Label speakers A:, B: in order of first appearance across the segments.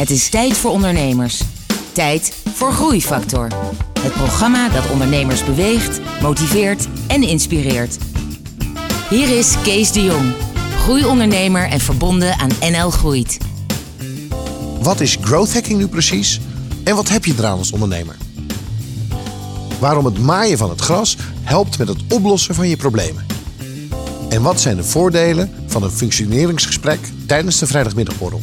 A: Het is tijd voor ondernemers. Tijd voor Groeifactor. Het programma dat ondernemers beweegt, motiveert en inspireert. Hier is Kees de Jong, groeiondernemer en verbonden aan NL Groeit.
B: Wat is growth hacking nu precies en wat heb je eraan als ondernemer? Waarom het maaien van het gras helpt met het oplossen van je problemen. En wat zijn de voordelen van een functioneringsgesprek tijdens de vrijdagmiddagborrel?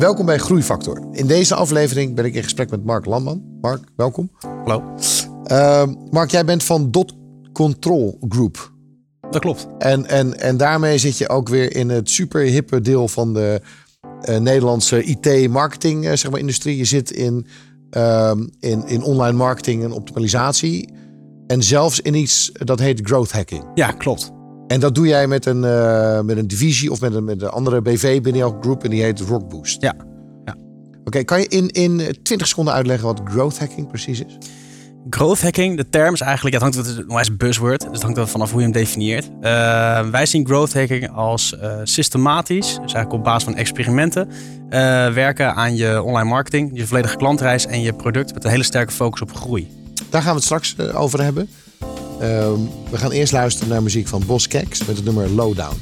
B: Welkom bij Groeifactor. In deze aflevering ben ik in gesprek met Mark Landman. Mark, welkom.
C: Hallo.
B: Uh, Mark, jij bent van Dot Control Group.
C: Dat klopt.
B: En, en, en daarmee zit je ook weer in het super hippe deel van de uh, Nederlandse IT-marketing uh, zeg maar, industrie. Je zit in, uh, in, in online marketing en optimalisatie. En zelfs in iets dat heet growth hacking.
C: Ja, klopt.
B: En dat doe jij met een, uh, met een divisie of met een, met een andere BV binnen jouw groep en die heet Rockboost.
C: Ja. ja.
B: Oké, okay, kan je in, in 20 seconden uitleggen wat growth hacking precies is?
C: Growth hacking, de term is eigenlijk, het hangt het is een buzzword, dus het hangt er vanaf hoe je hem definieert. Uh, wij zien growth hacking als uh, systematisch, dus eigenlijk op basis van experimenten, uh, werken aan je online marketing, je volledige klantreis en je product met een hele sterke focus op groei.
B: Daar gaan we het straks over hebben. Um, we gaan eerst luisteren naar muziek van Bos Keks met het nummer Lowdown.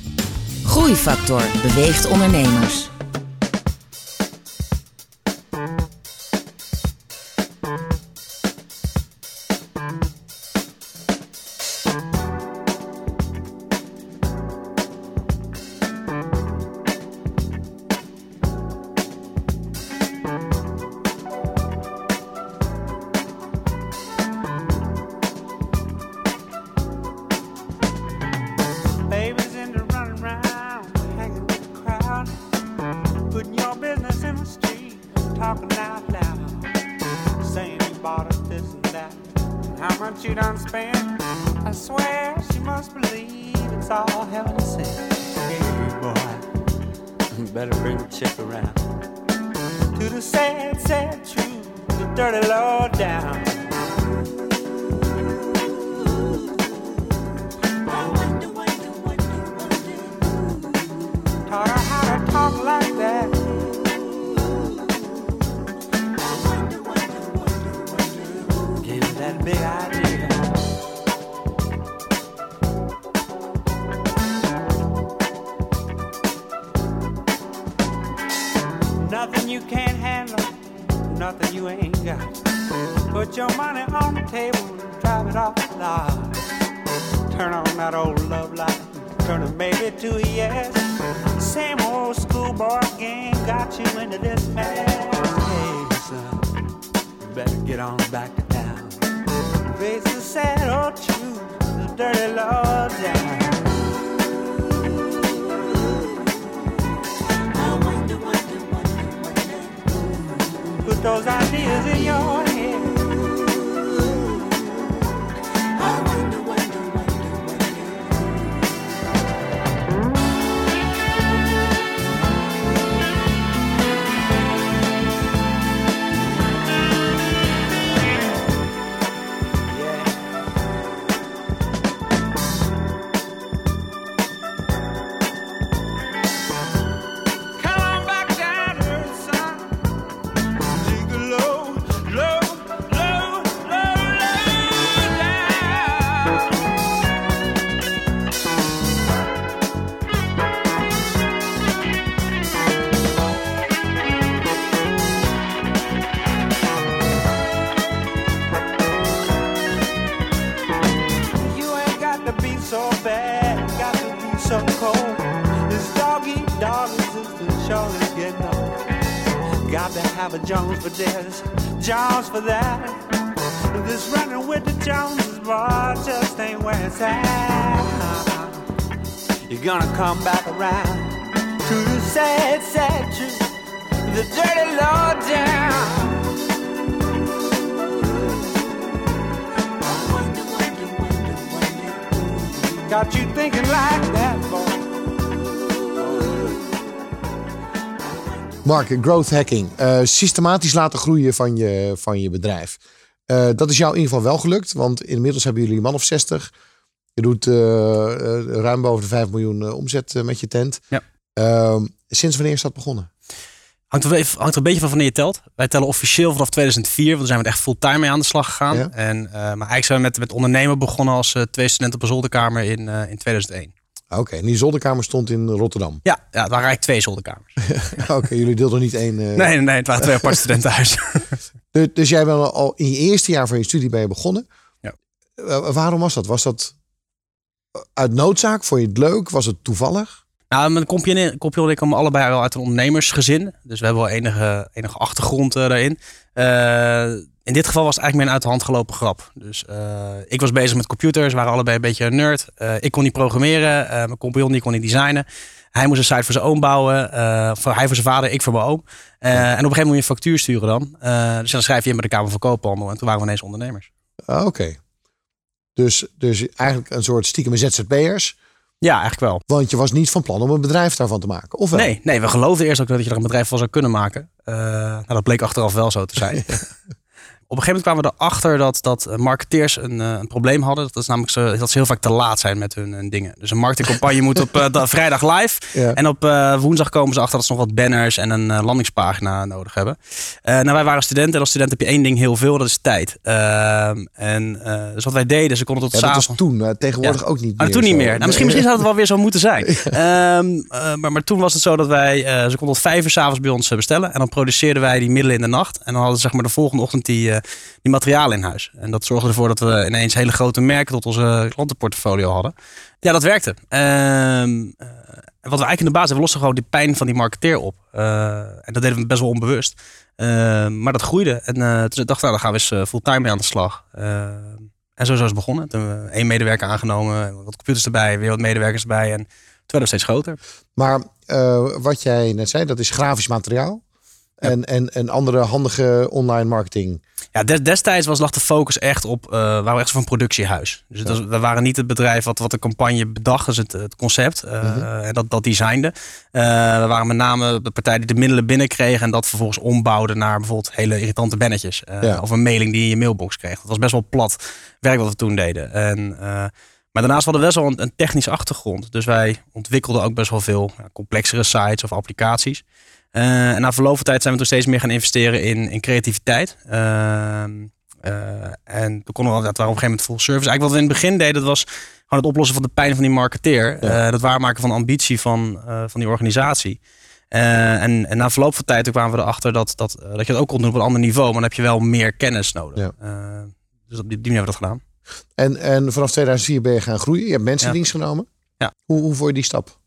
A: Groeifactor beweegt ondernemers.
D: This, Jones for that. This running with the Joneses, boy, just ain't where it's at. You're gonna come back around to the sad, sad truth, the dirty law down. Got you thinking like that, boy.
B: Mark, growth hacking. Uh, systematisch laten groeien van je, van je bedrijf. Uh, dat is jou in ieder geval wel gelukt, want inmiddels hebben jullie een man of 60 Je doet eh, eh, ruim boven de 5 miljoen eh, omzet eh, met je tent.
C: Ja.
B: Ehm, sinds wanneer is dat begonnen?
C: Hangt er, hangt er een beetje van wanneer je telt. Wij tellen officieel vanaf 2004, want daar zijn we echt fulltime mee aan de slag gegaan.
B: Ja.
C: En, eh, maar eigenlijk zijn we met, met ondernemen begonnen als eh, twee studenten op een zolderkamer in, eh, in 2001.
B: Oké, en die zolderkamer stond in Rotterdam.
C: Ja, ja, het waren eigenlijk twee zolderkamers.
B: Oké, jullie deelden niet één. eh,
C: Nee, nee, het waren twee aparte studentenhuizen.
B: Dus, dus jij bent al in je eerste jaar van je studie ben je begonnen.
C: Ja.
B: Eh, waarom was dat? Was dat uit noodzaak? Vond je het leuk? Was het toevallig?
C: Nou, mijn compagnon compagnon en ik komen allebei wel uit een ondernemersgezin. Dus we hebben wel enige, enige achtergrond eh, daarin. In dit geval was het eigenlijk meer een uit de hand gelopen grap. Dus eh, ik was bezig met computers, waren allebei een beetje een nerd. Eh, ik kon niet programmeren, eh, mijn compagnon die kon niet designen. Hij moest een site voor zijn oom bouwen. voor, hij voor zijn vader, ik voor mijn oom. En op een gegeven moment moet je een factuur sturen dan. Dus dan schrijf je in bij de Kamer van Koophandel. En toen waren we ineens ondernemers.
B: Ah, Oké. Dus, dus eigenlijk een soort stiekem ZZP'ers.
C: Ja, eigenlijk wel.
B: Want je was niet van plan om een bedrijf daarvan te maken. Of wel?
C: Nee, nee, we geloofden eerst ook dat je er een bedrijf van zou kunnen maken. Nou, dat bleek achteraf wel zo te zijn. Op een gegeven moment kwamen we erachter dat, dat eh, marketeers een, eh, een probleem hadden. Dat is namelijk ze, dat ze heel vaak te laat zijn met hun, hun dingen. Dus een marketingcampagne moet op eh, da- vrijdag live.
B: Ja.
C: En op eh, woensdag komen ze achter dat ze nog wat banners en een eh, landingspagina nodig hebben. Eh, nou, wij waren studenten en als student heb je één ding heel veel, dat is tijd. Ehm, en eh, dus wat wij deden, ze konden tot
B: Ja,
C: s'avonds...
B: toen. eh, tegenwoordig
C: Ja.
B: ook niet
C: Maar
B: meer.
C: toen niet meer. Nou, misschien, misschien zou het wel weer zo moeten zijn. Ehm, eh, maar, maar toen was het zo dat wij, eh, ze konden tot vijf uur s'avonds bij ons eh, bestellen. En dan produceerden wij die middelen in de nacht. En dan hadden ze zeg maar de volgende ochtend die, eh, die materialen in huis. En dat zorgde ervoor dat we ineens hele grote merken tot onze klantenportfolio hadden. Ja, dat werkte. Ehm, eh, en wat we eigenlijk in de basis hebben, we losten gewoon die pijn van die marketeer op. Eh, en dat deden we best wel onbewust. Ehm, maar dat groeide. En eh, toen dachten we, nou, dan gaan we eens eh, fulltime mee aan de slag. Ehm, en zo is het begonnen. Toen hebben we één medewerker aangenomen, wat computers erbij, weer wat medewerkers erbij. En toen werden we steeds groter.
B: Maar eh, wat jij net zei, dat is grafisch materiaal. En, en, en andere handige online marketing.
C: Ja, des- destijds was, lag de focus echt op, eh waren we echt zo'n productiehuis. Dus was- we waren niet het bedrijf wat, wat de campagne bedacht, dus het, het concept. eh,
B: Mhm.
C: En dat, dat designde. Eh, we waren met name de partij die de middelen binnenkregen en dat vervolgens ombouwde naar bijvoorbeeld hele irritante bannetjes.
B: Ja.
C: Of een mailing die je in je mailbox kreeg. Dat was best wel plat werk wat we toen deden. En, maar daarnaast hadden we best wel een, een technische achtergrond. Dus wij ontwikkelden ook best wel veel ja, complexere sites of applicaties. Eh, en na verloop van tijd zijn we toen steeds meer gaan investeren in, in creativiteit. Ehm, eh, en toen konden we, dat waren op een gegeven moment full service. Eigenlijk wat we in het begin deden, dat was gewoon het oplossen van de pijn van die marketeer.
B: Ja.
C: Eh, dat waarmaken van de ambitie van, van die organisatie. En, en na verloop van tijd kwamen we erachter dat, dat, dat je dat ook kon doen op een ander niveau. Maar dan heb je wel meer kennis nodig.
B: Ja.
C: Dus op die, die manier hebben we dat gedaan.
B: En, en vanaf 2004 ben je gaan groeien. Je hebt mensen in
C: Ja.
B: dienst genomen.
C: Ja.
B: Hoe, hoe vond je die stap?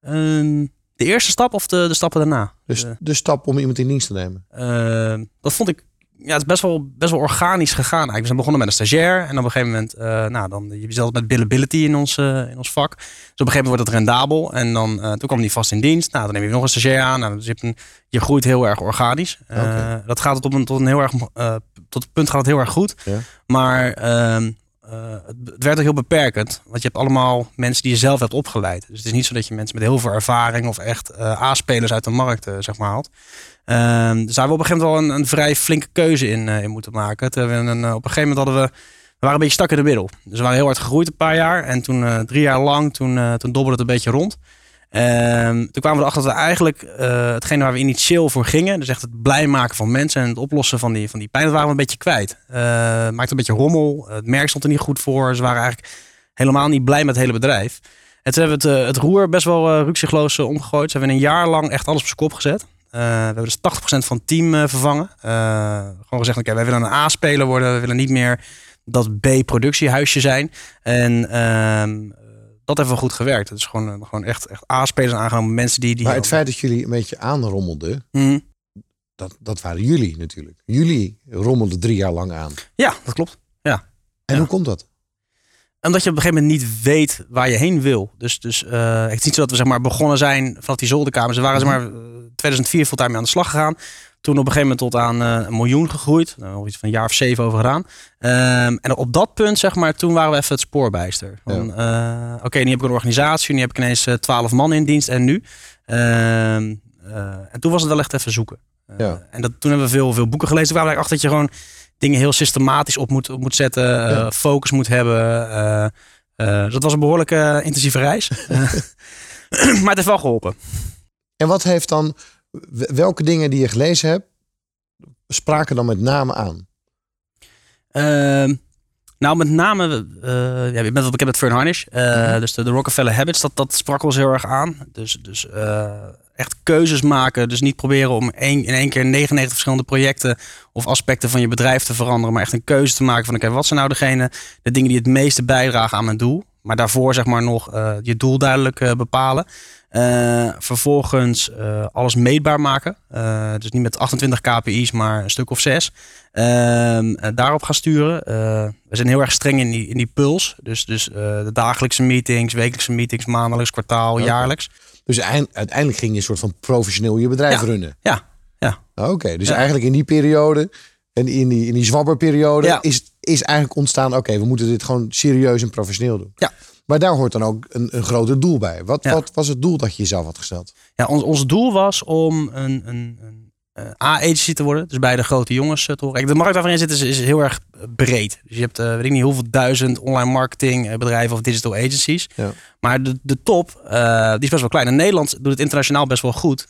C: Ehm, de eerste stap of de, de stappen daarna?
B: Dus de stap om iemand in dienst te nemen.
C: Eh, dat vond ik. Ja, het is best wel, best wel organisch gegaan. Eigenlijk. We zijn begonnen met een stagiair. En op een gegeven moment, eh, nou, dan, je zelf met billability in ons, eh, in ons vak. Dus op een gegeven moment wordt het rendabel. En dan, eh, toen kwam die vast in dienst. Nou, dan neem je nog een stagiair aan. Nou, dus je, een, je groeit heel erg organisch. Dat gaat het op een, tot een heel erg, tot het punt gaat het heel erg goed.
B: Ja.
C: Maar eh, het, werd ook heel beperkend. Want je hebt allemaal mensen die je zelf hebt opgeleid. Dus het is niet zo dat je mensen met heel veel ervaring of echt eh A-spelers uit de markt eh, zeg maar haalt. Ehm, dus daar hebben we op een gegeven moment wel een, een vrij flinke keuze in, moeten maken. Toen op een gegeven moment hadden we, waren een beetje stak in de middel. Dus we waren heel hard gegroeid een paar jaar. En toen drie jaar lang, toen, toen dobbelde het een beetje rond. Ehm, toen kwamen we erachter dat we eigenlijk uh, hetgene waar we initieel voor gingen, dus echt het blij maken van mensen en het oplossen van die, van die pijn, dat waren we een beetje kwijt. Uh, maakte een beetje rommel, het merk stond er niet goed voor. Ze waren eigenlijk helemaal niet blij met het hele bedrijf. En toen hebben we het, uh, het roer best wel ruksigloos omgegooid. Ze hebben een jaar lang echt alles op zijn kop gezet. We hebben dus 80% van het team vervangen. Gewoon gezegd, oké, wij willen een A-speler worden. We willen niet meer dat B-productiehuisje zijn. En uh, dat heeft wel goed gewerkt. Het is gewoon, gewoon echt, echt A-spelers aangenomen. Mensen die... die
B: maar het feit dat jullie een beetje aanrommelden... Mm. Dat, dat waren jullie natuurlijk. Jullie rommelden drie jaar lang aan.
C: Ja, dat klopt. Ja.
B: En
C: ja.
B: hoe komt dat?
C: Omdat je op een gegeven moment niet weet waar je heen wil. Dus, dus uh, het is niet zo dat we zeg maar, begonnen zijn vanaf die zolderkamers. We waren zeg maar 2004 fulltime aan de slag gegaan. Toen op een gegeven moment tot aan uh, een miljoen gegroeid. Nou, nog iets van een jaar of zeven over gedaan. Um, en op dat punt, zeg maar, toen waren we even het spoorbijster. Ja. Uh, Oké, okay, nu heb ik een organisatie. Nu heb ik ineens twaalf man in dienst. En nu? Uh, en toen was het wel echt even zoeken.
B: Ja.
C: En dat, toen hebben we veel, veel boeken gelezen. Toen kwamen we achter dat je gewoon dingen heel systematisch op moet, op moet zetten. Ja. focus moet hebben. Eh, dus dat was een behoorlijk eh, intensieve reis. Eh, maar het heeft wel geholpen.
B: En wat heeft dan, welke dingen die je gelezen hebt, spraken dan met name aan?
C: Ehm, nou, met name, eh ja, je bent wel bekend met Fern Harnish. Eh, Dus de, de Rockefeller Habits, dat, dat sprak ons heel erg aan. Dus, dus eh, echt keuzes maken. Dus niet proberen om één, in één keer 99 verschillende projecten of aspecten van je bedrijf te veranderen. Maar echt een keuze te maken van, oké, wat zijn nou degene, de dingen die het meeste bijdragen aan mijn doel? Maar daarvoor zeg maar nog je doel duidelijk bepalen. Eh, vervolgens eh, alles meetbaar maken. Eh, dus niet met 28 KPI's, maar een stuk of zes. Ehm, eh, daarop gaan sturen. We zijn heel erg streng in die, in die puls. Dus, dus de dagelijkse meetings, wekelijkse meetings, maandelijks, kwartaal, jaarlijks.
B: Dus eind- uiteindelijk ging je een soort van professioneel je bedrijf
C: Ja.
B: runnen.
C: Ja, ja.
B: Oké, dus
C: Ja.
B: eigenlijk in die periode en in die, in die zwabberperiode
C: Ja.
B: is, is eigenlijk ontstaan, oké, we moeten dit gewoon serieus en professioneel doen.
C: Ja.
B: Maar daar hoort dan ook een, een groter doel bij. Wat,
C: Ja.
B: wat was het doel dat je jezelf had gesteld?
C: Ja, ons, ons doel was om een, een, een eh, A-agency te worden. Dus bij de grote jongens eh, te horen. Kijk, De markt waar we in zitten is, is heel erg eh, breed. Dus je hebt, weet ik niet, hoeveel duizend online marketing eh, bedrijven of digital agencies.
B: Ja.
C: Maar de, de top, die is best wel klein. En Nederland doet het internationaal best wel goed.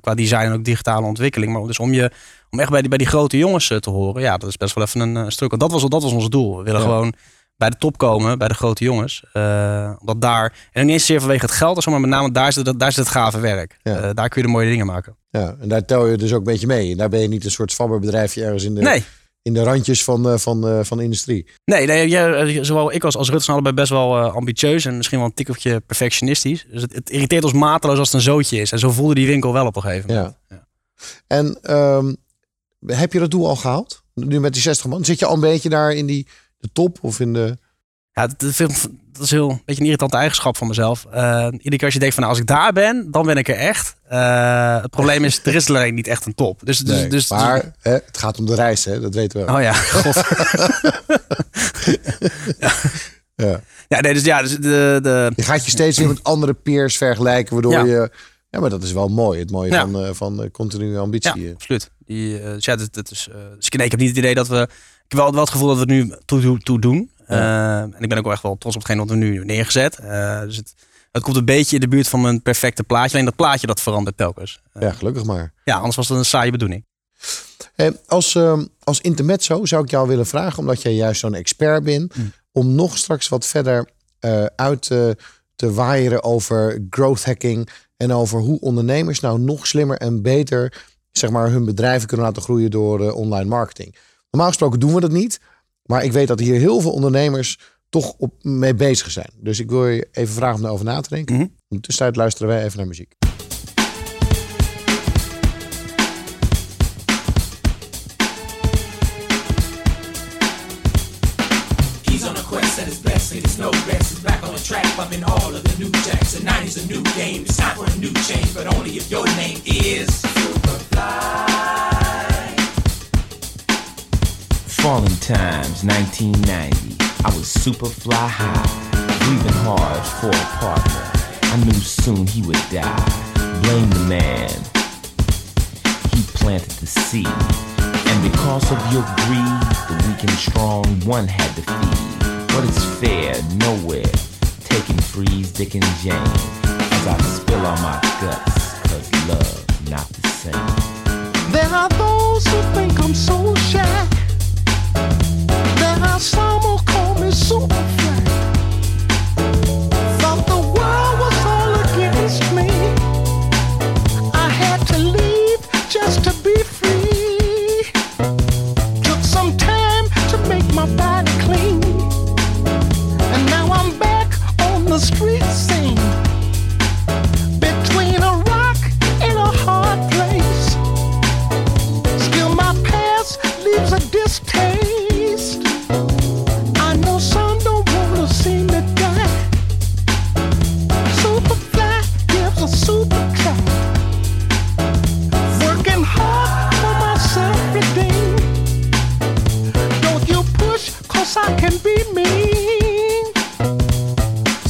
C: qua design en ook digitale ontwikkeling. Maar dus om, je, om echt bij die, bij die grote jongens te horen. Ja, dat is best wel even een eh, stuk. Dat was, dat was ons doel. We willen
B: Ja.
C: gewoon bij de top komen, bij de grote jongens. Eh, omdat daar, en niet eens zeer vanwege het geld, maar met name daar zit, het- daar zit het gave werk.
B: Ja.
C: Eh, daar kun je de mooie dingen maken.
B: Ja, en daar tel je dus ook een beetje mee. En daar ben je niet een soort zwabberbedrijfje ergens in de,
C: Nee,
B: in de randjes van, eh, van, van de industrie.
C: nee, nee eh, zowel ik als, als Rutte zijn allebei best wel ambitieus en misschien wel een tikkeltje perfectionistisch. Dus het, het irriteert ons mateloos als het een zootje is. En zo voelde die winkel wel op een gegeven moment.
B: Ja. En ehm, heb je dat doel al gehaald? Nu met die 60 man. Zit je al een beetje daar in die de top of in de...
C: Ja, dat, is heel een beetje een irritante eigenschap van mezelf. Eh, iedere keer als je denkt van nou, als ik daar ben, dan ben ik er echt. Eh, het probleem is, er is alleen niet echt een top. Dus, dus,
B: Nee,
C: dus,
B: maar hè, het gaat om de reis, hè? dat weten we.
C: Oh ja, god.
B: Ja.
C: Ja, nee, dus ja, dus de, de,
B: Je gaat je steeds weer met andere peers vergelijken, waardoor
C: Ja.
B: je... Ja, maar dat is wel mooi. Het mooie
C: Ja.
B: van, eh, van continue ambitie.
C: Ja, absoluut. Die, eh, dus ja, dat, dat is, dus ik, nee, ik heb niet het idee dat we. Ik heb wel, wel het gevoel dat we het nu toe, toe, toe doen. Eh, en ik ben ook wel echt wel trots op hetgeen wat we nu neergezet. Eh, dus het, het komt een beetje in de buurt van mijn perfecte plaatje. Alleen dat plaatje dat verandert telkens. Eh,
B: Ja, gelukkig maar.
C: ja, anders was het een saaie bedoeling.
B: Hey, als, ehm, als intermezzo zou ik jou willen vragen, omdat jij juist zo'n expert bent,
C: Hmm.
B: om nog straks wat verder uit te, te waaieren over growth hacking en over hoe ondernemers nou nog slimmer en beter zeg maar, hun bedrijven kunnen laten groeien door online marketing. Normaal gesproken doen we dat niet, maar ik weet dat hier heel veel ondernemers toch op, mee bezig zijn. Dus ik wil je even vragen om daarover na te denken. In de tussentijd luisteren wij even naar muziek.
E: He's on a quest that is best, and it's no rest. He's back on the track, bumping all of the new jacks. And 90's a new game. It's time for a new change, but only if your name is
F: Falling Times, 1990. I was super fly high, breathing hard for a partner. I knew soon he would die. Blame the man. He planted the seed. And because of your greed, the weak and strong one had to feed. What is fair? Nowhere. Taking freeze, Dick and Jane. As I spill all my guts, cause love not the same.
G: There are those who think I'm so shy. Sommer call me comenzó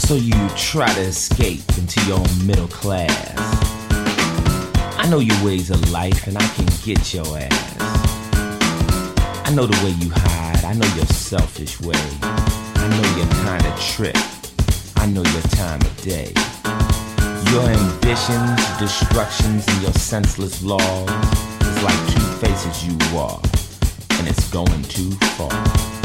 F: So you try to escape into your middle class. I know your ways of life and I can get your ass. I know the way you hide, I know your selfish way. I
G: know your kind of trip. I know your time of day. Your ambitions, destructions, and your senseless laws is like two faces you are, and it's going too far.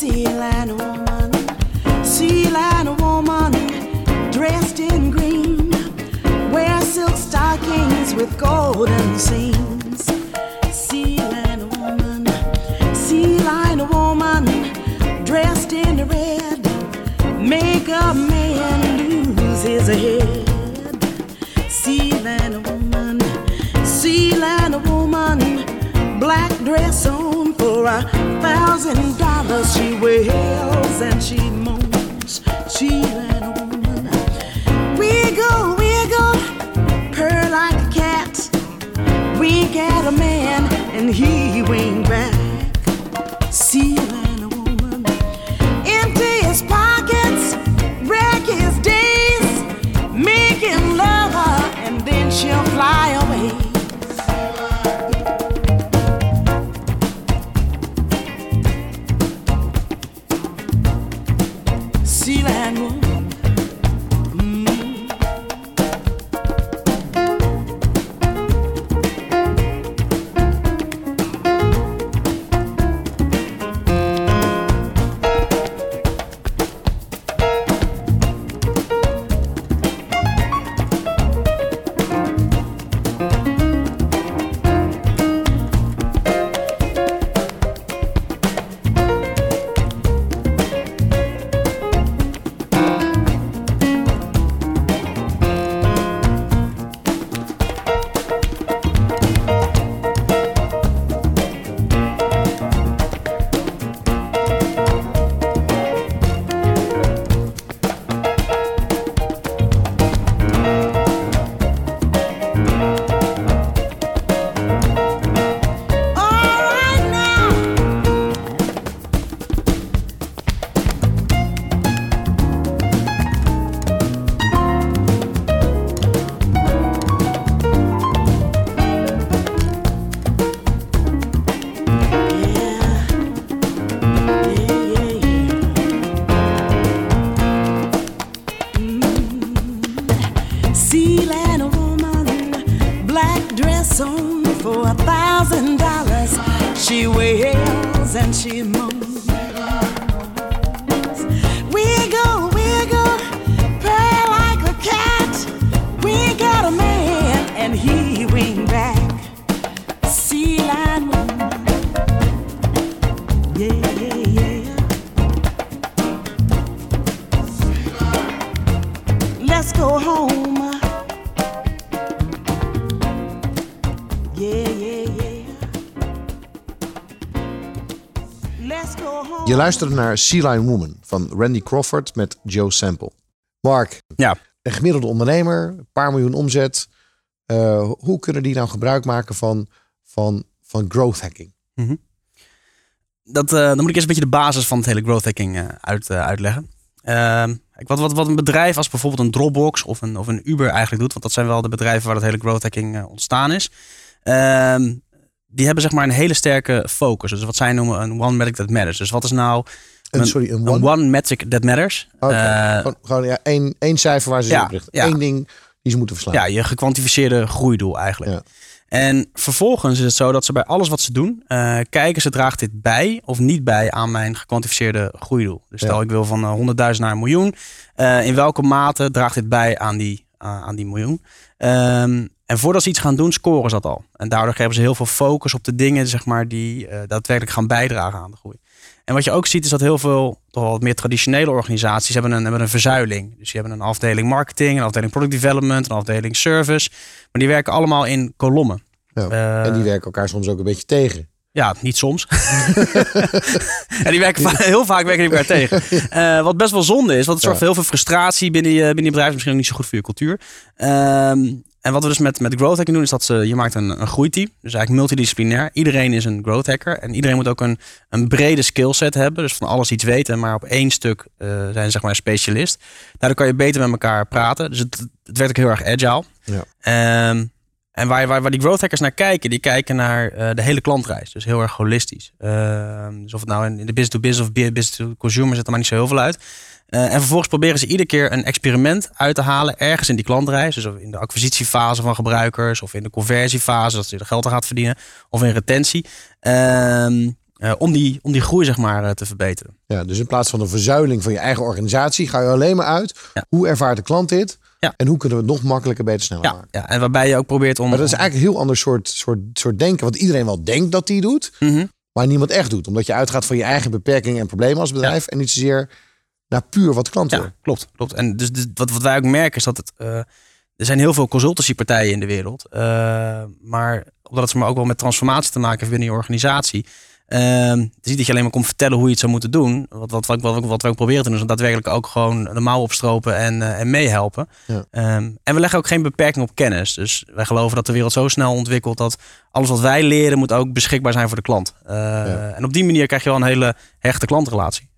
D: Sea land woman, sea land woman, dressed in green, wear silk stockings with golden seams. Sea land woman, sea line woman, dressed in red, make a man lose his head. Sea land woman, sea land woman, black dress on for a thousand dollars. She wails and she
B: luisterde naar Sea Lion Woman van Randy Crawford met Joe Sample. Mark,
C: Ja.
B: een gemiddelde ondernemer, een paar miljoen omzet. Eh, hoe kunnen die nou gebruik maken van, van, van growth hacking?
C: dat, eh, dan moet ik eerst een beetje de basis van het hele growth hacking eh, uit, uitleggen. Ehm, wat, wat, wat een bedrijf als bijvoorbeeld een Dropbox of een, of een Uber eigenlijk doet, want dat zijn wel de bedrijven waar het hele growth hacking ontstaan is. Ehm, die hebben zeg maar een hele sterke focus. Dus wat zij noemen een one metric that matters. Dus wat is nou
B: Een,
C: een,
B: sorry, een
C: een
B: one?
C: one metric that matters?
B: Oké,
C: Eh,
B: gewoon, gewoon ja, één, één cijfer waar ze
C: Ja,
B: zich op richten.
C: ja.
B: Eén ding die ze moeten verslaan.
C: Ja, je gekwantificeerde groeidoel eigenlijk.
B: Ja.
C: En vervolgens is het zo dat ze bij alles wat ze doen, eh, kijken ze draagt dit bij of niet bij aan mijn gekwantificeerde groeidoel. Dus stel
B: Ja.
C: ik wil van eh, 100.000 naar een miljoen. Eh, in welke mate draagt dit bij aan die, aan aan die miljoen? Ehm, en voordat ze iets gaan doen, scoren ze dat al. En daardoor geven ze heel veel focus op de dingen zeg maar, die eh, daadwerkelijk gaan bijdragen aan de groei. En wat je ook ziet is dat heel veel toch wel wat meer traditionele organisaties hebben een, hebben een verzuiling. Dus je hebben een afdeling marketing, een afdeling product development, een afdeling service. Maar die werken allemaal in kolommen.
B: Ja.
C: Eh,
B: en die werken elkaar soms ook een beetje tegen.
C: Ja, niet soms. en die werken heel vaak werken die elkaar tegen. Eh, wat best wel zonde is, want het zorgt voor heel veel frustratie binnen je, binnen je bedrijf. Is misschien ook niet zo goed voor je cultuur. Ehm, en wat we dus met, met growth hacking doen, is dat ze, je maakt een, een groeiteam. Dus eigenlijk multidisciplinair. Iedereen is een growth hacker. En iedereen moet ook een, een brede skillset hebben. Dus van alles iets weten, maar op één stuk eh, zijn ze zeg maar een specialist. Daardoor kan je beter met elkaar praten. Dus het, het werkt ook heel erg agile.
B: Ja.
C: Ehm, en waar, waar, waar die growth hackers naar kijken, die kijken naar eh, de hele klantreis. Dus heel erg holistisch. Ehm, dus of het nou in in de business-to-business of business-to-consumer zit er maar niet zo heel veel uit. Eh, en vervolgens proberen ze iedere keer een experiment uit te halen ergens in die klantreis. Dus in de acquisitiefase van gebruikers of in de conversiefase, dat ze er geld aan gaat verdienen. Of in retentie. Ehm, eh, om, die, om die groei zeg maar eh, te verbeteren.
B: Ja, dus in plaats van een verzuiling van je eigen organisatie, ga je alleen maar uit.
C: Ja.
B: Hoe ervaart de klant dit?
C: Ja.
B: En hoe kunnen we het nog makkelijker, beter, sneller
C: Ja,
B: maken?
C: ja, en waarbij je ook probeert om...
B: Maar dat is eigenlijk een heel ander soort, soort, soort denken. Wat iedereen wel denkt dat hij doet,
C: Mhm.
B: maar niemand echt doet. Omdat je uitgaat van je eigen beperkingen en problemen als bedrijf. En niet zozeer naar puur wat de klant wil.
C: Ja, klopt. klopt. En dus, dus wat, wat wij ook merken is dat het. eh, er zijn heel veel consultancypartijen in de wereld. eh, maar omdat het maar ook wel met transformatie te maken heeft binnen je organisatie. ehm, het is niet dat je alleen maar komt vertellen hoe je het zou moeten doen. Wat, wat, wat, wat, wat we ook proberen te doen, is daadwerkelijk ook gewoon de mouw opstropen en, en meehelpen.
B: Ja.
C: Ehm, en we leggen ook geen beperking op kennis. Dus wij geloven dat de wereld zo snel ontwikkelt dat alles wat wij leren moet ook beschikbaar zijn voor de klant. En op die manier krijg je wel een hele hechte klantrelatie.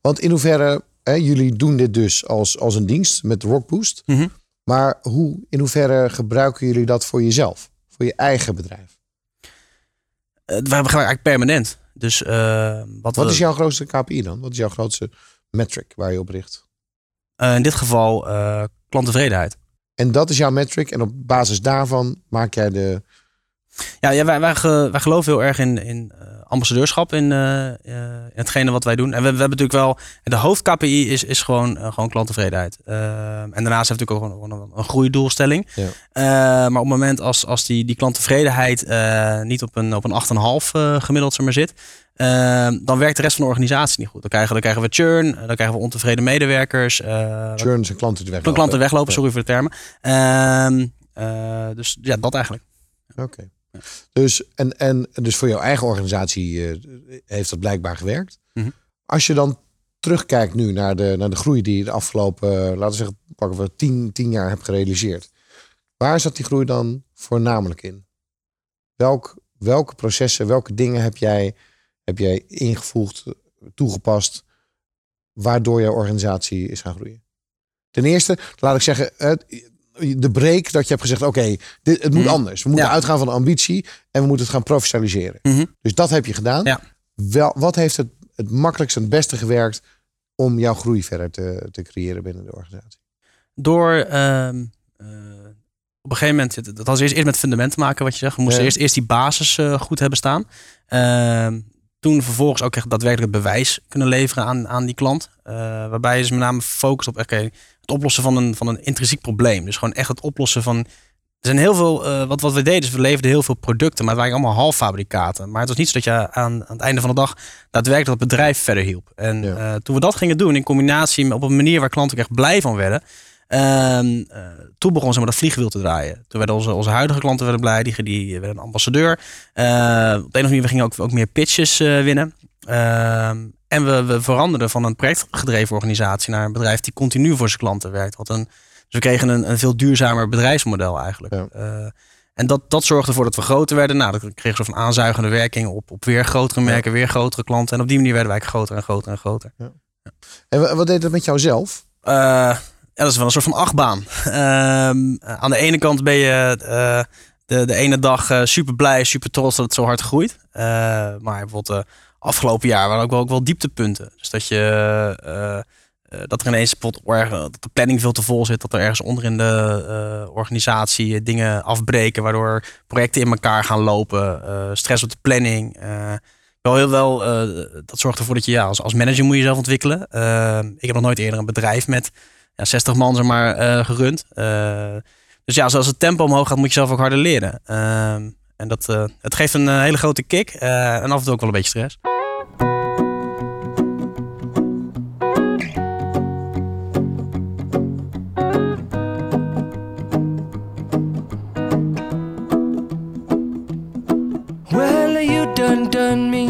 B: Want in hoeverre, hè, jullie doen dit dus als, als een dienst met Rockboost.
C: Mhm.
B: Maar hoe, in hoeverre gebruiken jullie dat voor jezelf? Voor je eigen bedrijf?
C: Eh, we gebruiken eigenlijk permanent. Dus eh, wat,
B: Wat is jouw grootste KPI dan? Wat is jouw grootste metric waar je op richt?
C: eh, in dit geval klanttevredenheid.
B: En dat is jouw metric. En op basis daarvan maak jij de.
C: Ja, ja wij, wij, wij geloven heel erg in, in ambassadeurschap in, eh, eh, in hetgene wat wij doen. En we, we hebben natuurlijk wel, de hoofd KPI is, is gewoon, eh, gewoon klanttevredenheid. Eh, en daarnaast heeft natuurlijk ook gewoon een, een groeidoelstelling.
B: Ja.
C: Eh, maar op het moment als, als die, die klanttevredenheid eh, niet op een, op een 8,5 eh, gemiddeld zeg maar, zit, eh, dan werkt de rest van de organisatie niet goed. Dan krijgen, dan krijgen we churn, dan krijgen we ontevreden medewerkers. eh,
B: Churns en klanten die weglopen.
C: klanten weglopen,
B: Ja.
C: sorry voor de termen. Ehm, eh, dus ja, dat eigenlijk.
B: Oké. Dus, en, en dus voor jouw eigen organisatie eh, heeft dat blijkbaar gewerkt.
C: Mhm.
B: Als je dan terugkijkt nu naar de, naar de groei die je de afgelopen, laten we zeggen, pakken we tien, tien jaar hebt gerealiseerd. Waar zat die groei dan voornamelijk in? Welk, welke processen, welke dingen heb jij, heb jij ingevoegd, toegepast, waardoor jouw organisatie is gaan groeien? Ten eerste, laat ik zeggen, de break dat je hebt gezegd, oké, dit het moet
C: Mhm.
B: anders. We moeten
C: Ja.
B: uitgaan van de ambitie en we moeten het gaan professionaliseren.
C: Mhm.
B: Dus dat heb je gedaan.
C: Ja.
B: Wel, wat heeft het het makkelijkst en het beste gewerkt om jouw groei verder te, te creëren binnen de organisatie?
C: Door ehm, eh, op een gegeven moment, dat had eerst, eerst met fundament maken wat je zegt. We moesten
B: Ja.
C: eerst, eerst die basis eh, goed hebben staan. Toen vervolgens ook echt daadwerkelijk bewijs kunnen leveren aan, aan die klant. Eh, waarbij je dus met name focust op het oplossen van een, van een intrinsiek probleem. Dus gewoon echt het oplossen van... Er zijn heel veel, eh, wat, wat we deden, is we leverden heel veel producten, maar het waren allemaal halffabrikaten. Maar het was niet zo dat je aan, aan het einde van de dag daadwerkelijk het bedrijf verder hielp. En
B: Ja.
C: eh, toen we dat gingen doen in combinatie met op een manier waar klanten echt blij van werden, Ehm, eh, toen begon zeg maar, dat vliegwiel te draaien. Toen werden onze, onze huidige klanten werden blij, die, die werden een ambassadeur. Eh, op de een of andere manier we gingen ook, ook meer pitches eh, winnen. Ehm, en we, we veranderden van een projectgedreven organisatie naar een bedrijf die continu voor zijn klanten werkt. Wat een, dus we kregen een, een veel duurzamer bedrijfsmodel eigenlijk.
B: Ja.
C: En dat, dat zorgde ervoor dat we groter werden. Nou, dat kreeg zo van aanzuigende werking op, op weer grotere merken, weer grotere klanten. En op die manier werden wij groter en groter en groter.
B: En wa- wat deed dat met jou zelf?
C: Eh, dat is wel een soort van achtbaan. Ehm, aan de ene kant ben je eh, de, de ene dag eh, super blij, super trots dat het zo hard groeit. Eh, maar bijvoorbeeld afgelopen jaar waren ook wel, ook wel dieptepunten. Dus dat je eh, eh, dat er ineens erg- dat de planning veel te vol zit, dat er ergens onder in de eh, organisatie dingen afbreken, waardoor projecten in elkaar gaan lopen, eh, stress op de planning. eh, wel heel wel, eh, dat zorgt ervoor dat je ja, als, als manager moet je jezelf ontwikkelen. Eh, ik heb nog nooit eerder een bedrijf met ja, 60 man zeg maar, eh, gerund. Eh, dus ja, zoals het tempo omhoog gaat, moet je zelf ook harder leren. Ehm, en dat, eh, het geeft een hele grote kick en af en toe ook wel een beetje stress.
H: Done done me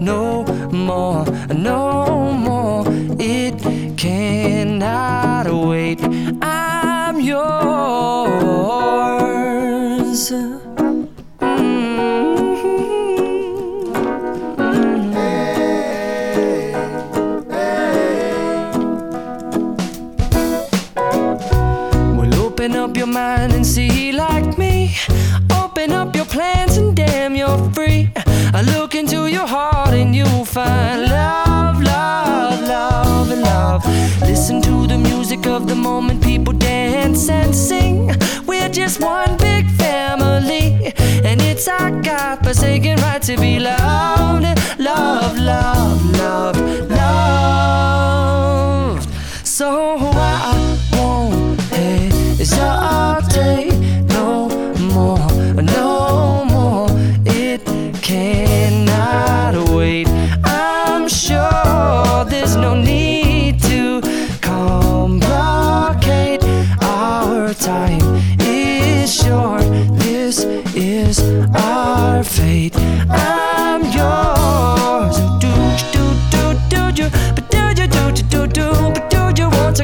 H: no more, no more. It cannot wait. I'm yours. Mm-hmm. Well, open up your mind and see like me. Up your plans and damn, you're free. I look into your heart and you'll find love, love, love, love. Listen to the music of the moment, people dance and sing. We're just one big family, and it's our God forsaken right to be loved, love, love, love, loved. So I won't hesitate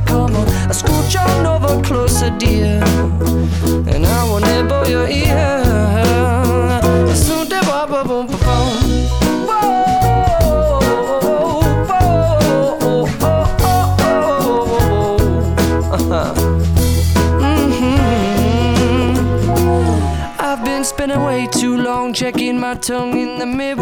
H: come on. I scooch on over closer, dear, and I will nibble your ear. Uh-huh. Mm-hmm. Spending way too long checking my tongue in the mirror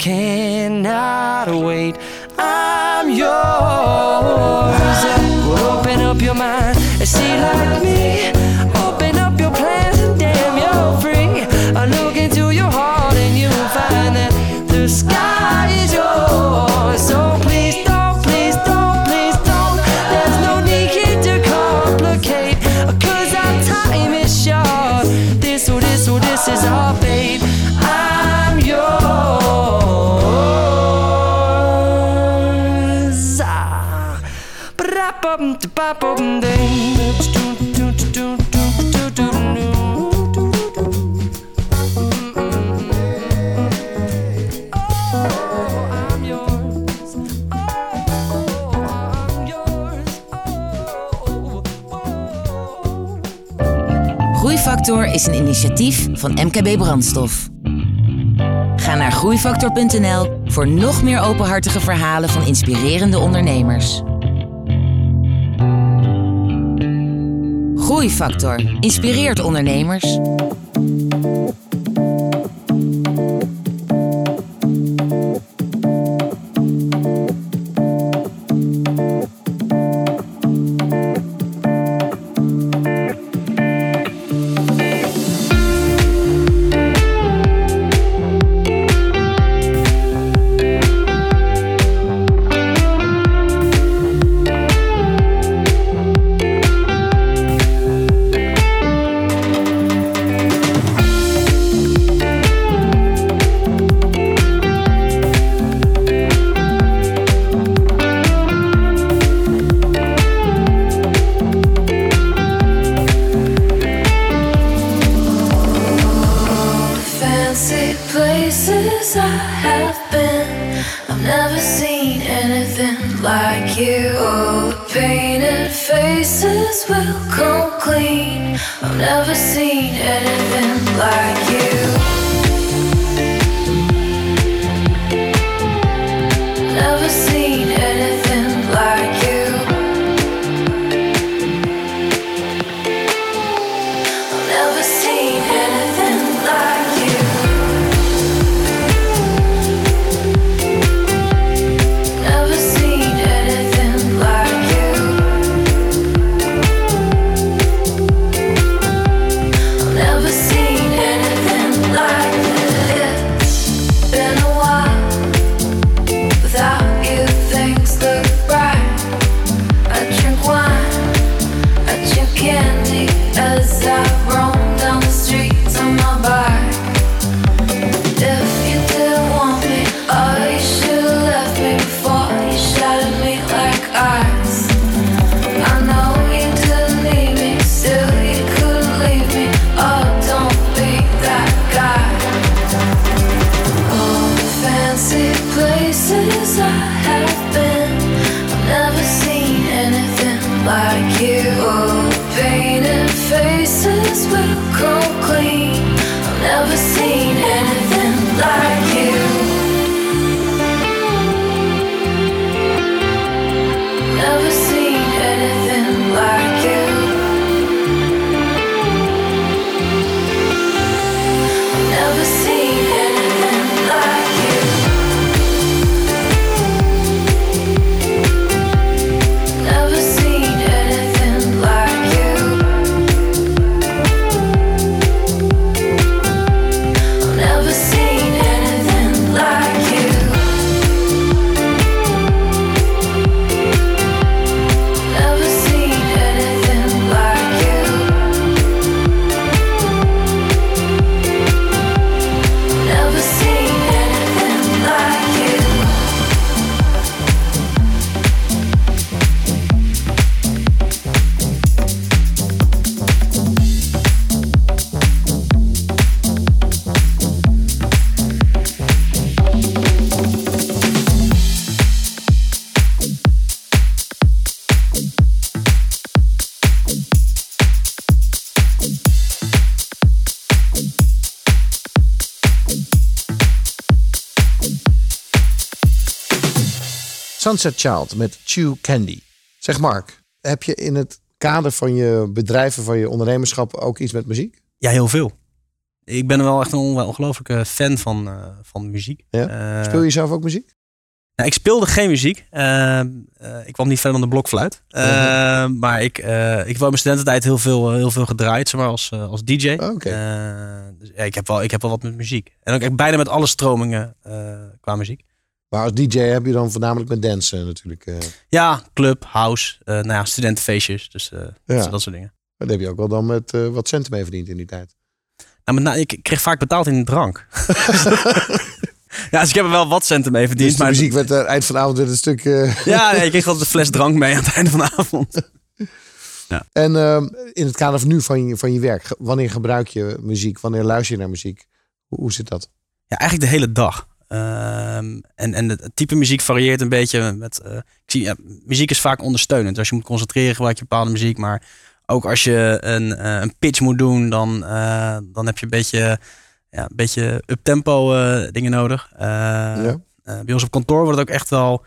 H: cannot wait. I'm yours. Open up your mind and see like me.
I: Groeifactor is een initiatief van MKB Brandstof. Ga naar groeifactor.nl voor nog meer openhartige verhalen van inspirerende ondernemers. Groeifactor inspireert ondernemers.
B: Sunset Child met Chew Candy. Zeg Mark, heb je in het kader van je bedrijven, van je ondernemerschap ook iets met muziek?
C: Ja, heel veel. Ik ben wel echt een on- ongelooflijke fan van, eh, van muziek.
B: Ja?
C: Eh,
B: Speel je zelf ook muziek?
C: Nou, ik speelde geen muziek. Eh, eh, ik kwam niet verder dan de blokfluit. Eh,
B: Mhm.
C: Maar ik, ik heb wel in mijn studententijd heel veel, heel veel gedraaid, zeg maar, als, als DJ.
B: Oké.
C: Eh, dus, ja, ik, heb wel, ik heb wel wat met muziek. En ook echt bijna met alle stromingen qua muziek.
B: Maar als DJ heb je dan voornamelijk met dansen natuurlijk. eh.
C: Ja, club, house, eh nou ja, studentenfeestjes. Dus eh,
B: Ja.
C: dat soort dingen.
B: daar heb je ook wel dan met wat centen mee verdiend in die tijd.
C: Nou, met ik kreeg vaak betaald in drank. ja, dus ik heb er wel wat centen mee verdiend.
B: Dus de
C: maar
B: muziek werd er eind van de avond weer een stuk...
C: Ja, nee, ik kreeg altijd een fles drank mee aan het einde van de avond.
B: En ehm, in het kader van nu van je, van je werk, wanneer gebruik je muziek? Wanneer luister je naar muziek? Hoe, hoe zit dat?
C: Ja, eigenlijk de hele dag. Ehm, en, en het type muziek varieert een beetje met. eh, ik zie, ja, muziek is vaak ondersteunend. Als je moet concentreren, gebruik je bepaalde muziek. Maar ook als je een, eh, een pitch moet doen, dan, eh, dan heb je een beetje, ja, een beetje up-tempo dingen nodig. Eh,
B: Ja.
C: eh, bij ons op kantoor wordt het ook echt wel.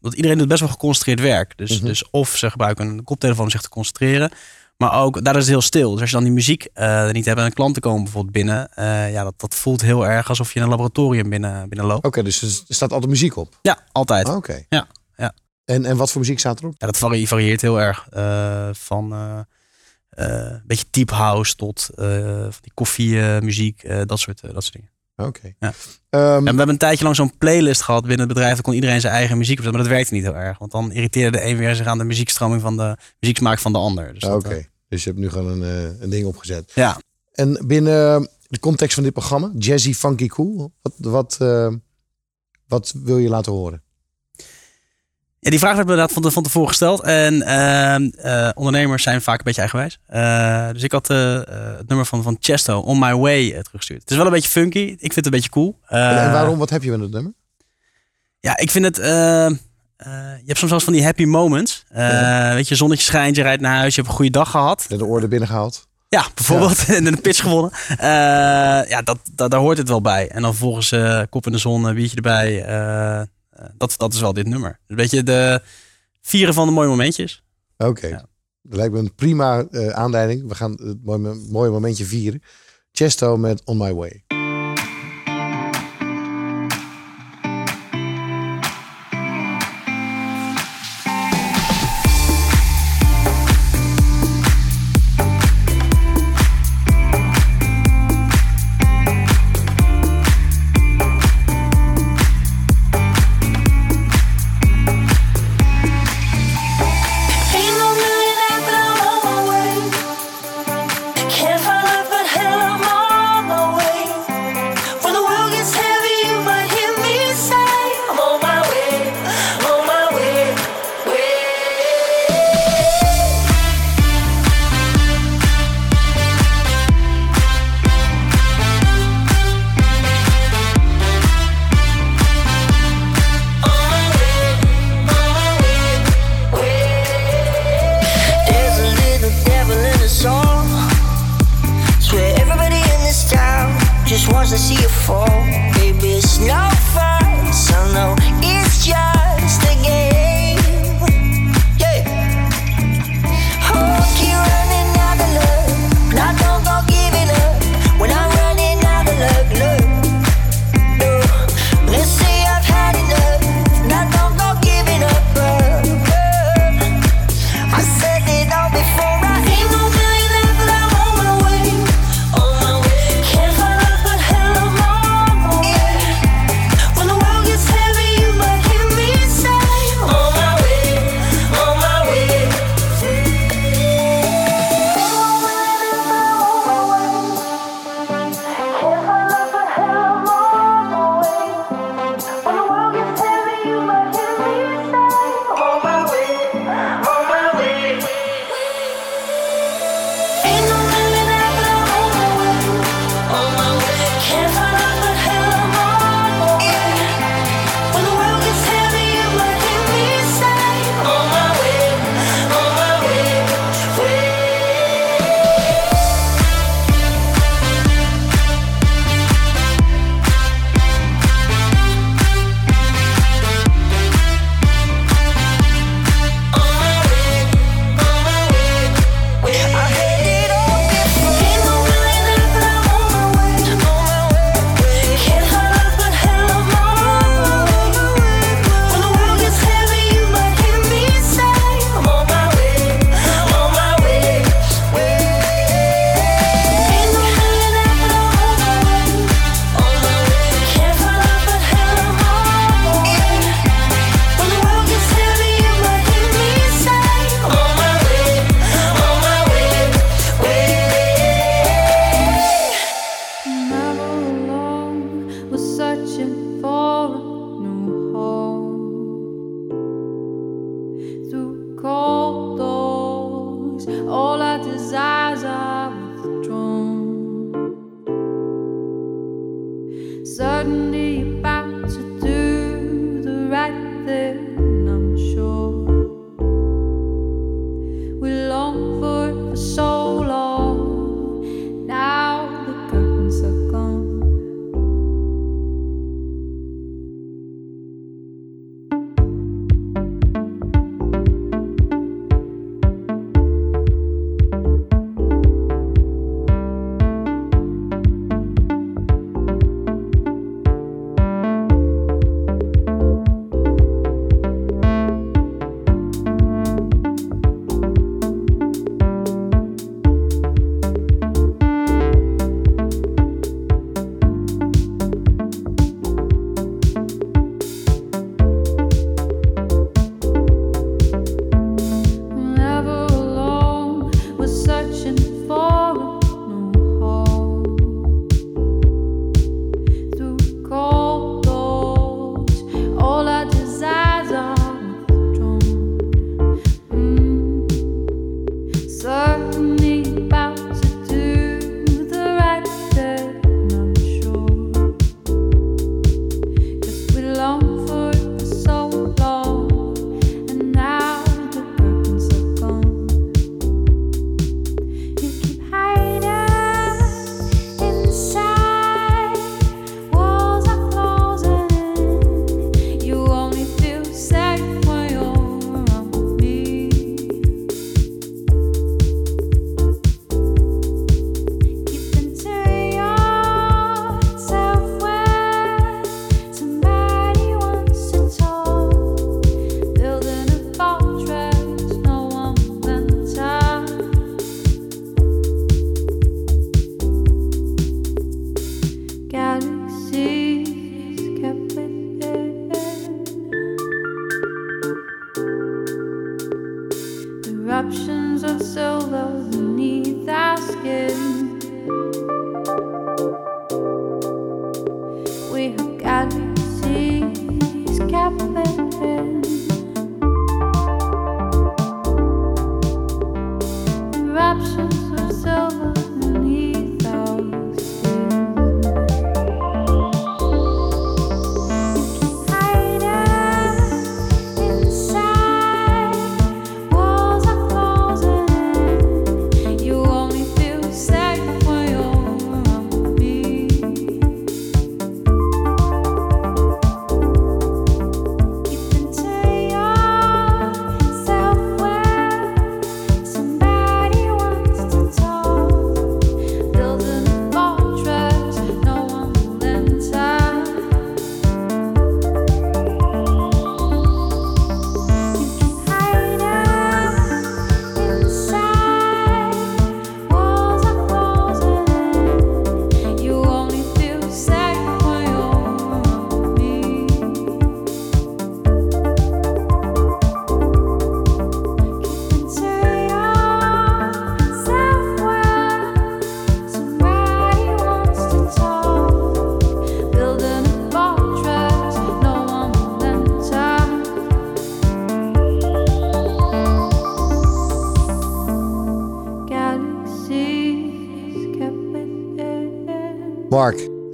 C: want iedereen doet best wel geconcentreerd werk. Dus,
B: Mhm.
C: dus of ze gebruiken een koptelefoon om zich te concentreren. Maar ook, daar is het heel stil. Dus als je dan die muziek eh, niet hebt en klanten komen bijvoorbeeld binnen. eh, ja, dat, dat voelt heel erg alsof je in een laboratorium binnen, binnenloopt.
B: Oké, dus er staat altijd muziek op?
C: Ja, altijd.
B: Ah, Oké.
C: Ja, ja.
B: En, en wat voor muziek staat erop?
C: Ja, dat vari- varieert heel erg. eh, van een beetje deep house tot van die koffiemuziek, dat, soort, dat soort dingen.
B: Oké.
C: Ja.
B: Ehm,
C: En we hebben een tijdje lang zo'n playlist gehad binnen het bedrijf. Dan kon iedereen zijn eigen muziek opzetten. Maar dat werkte niet heel erg. Want dan irriteerde de een weer zich aan de muziekstroming van de muzieksmaak van de ander. Dus
B: ah, Oké,
C: eh,
B: dus je hebt nu gewoon een, eh, een ding opgezet.
C: ja.
B: En binnen de context van dit programma, jazzy, funky, cool, wat, wat, eh, wat wil je laten horen?
C: Ja, die vraag werd me inderdaad van, te- van tevoren gesteld. En ehm, eh, ondernemers zijn vaak een beetje eigenwijs. Eh, dus ik had eh, het nummer van, van Chesto, On My Way, teruggestuurd. Het is wel een beetje funky. Ik vind het een beetje cool.
B: en, en waarom? Wat heb je met het nummer?
C: Ja, ik vind het... je hebt soms wel van die happy moments. Weet je, zonnetje schijnt, je rijdt naar huis, je hebt een goede dag gehad.
B: De orde binnengehaald?
C: Ja, bijvoorbeeld. En een pitch gewonnen. Ja, dat, dat, daar hoort het wel bij. En dan volgens kop in de zon, een biertje erbij. Eh, dat, dat is wel dit nummer. Een beetje de vieren van de mooie momentjes.
B: Oké,
C: Ja.
B: dat lijkt me een prima eh, aanleiding. We gaan het mooie, mooie momentje vieren. Chesto met On My Way.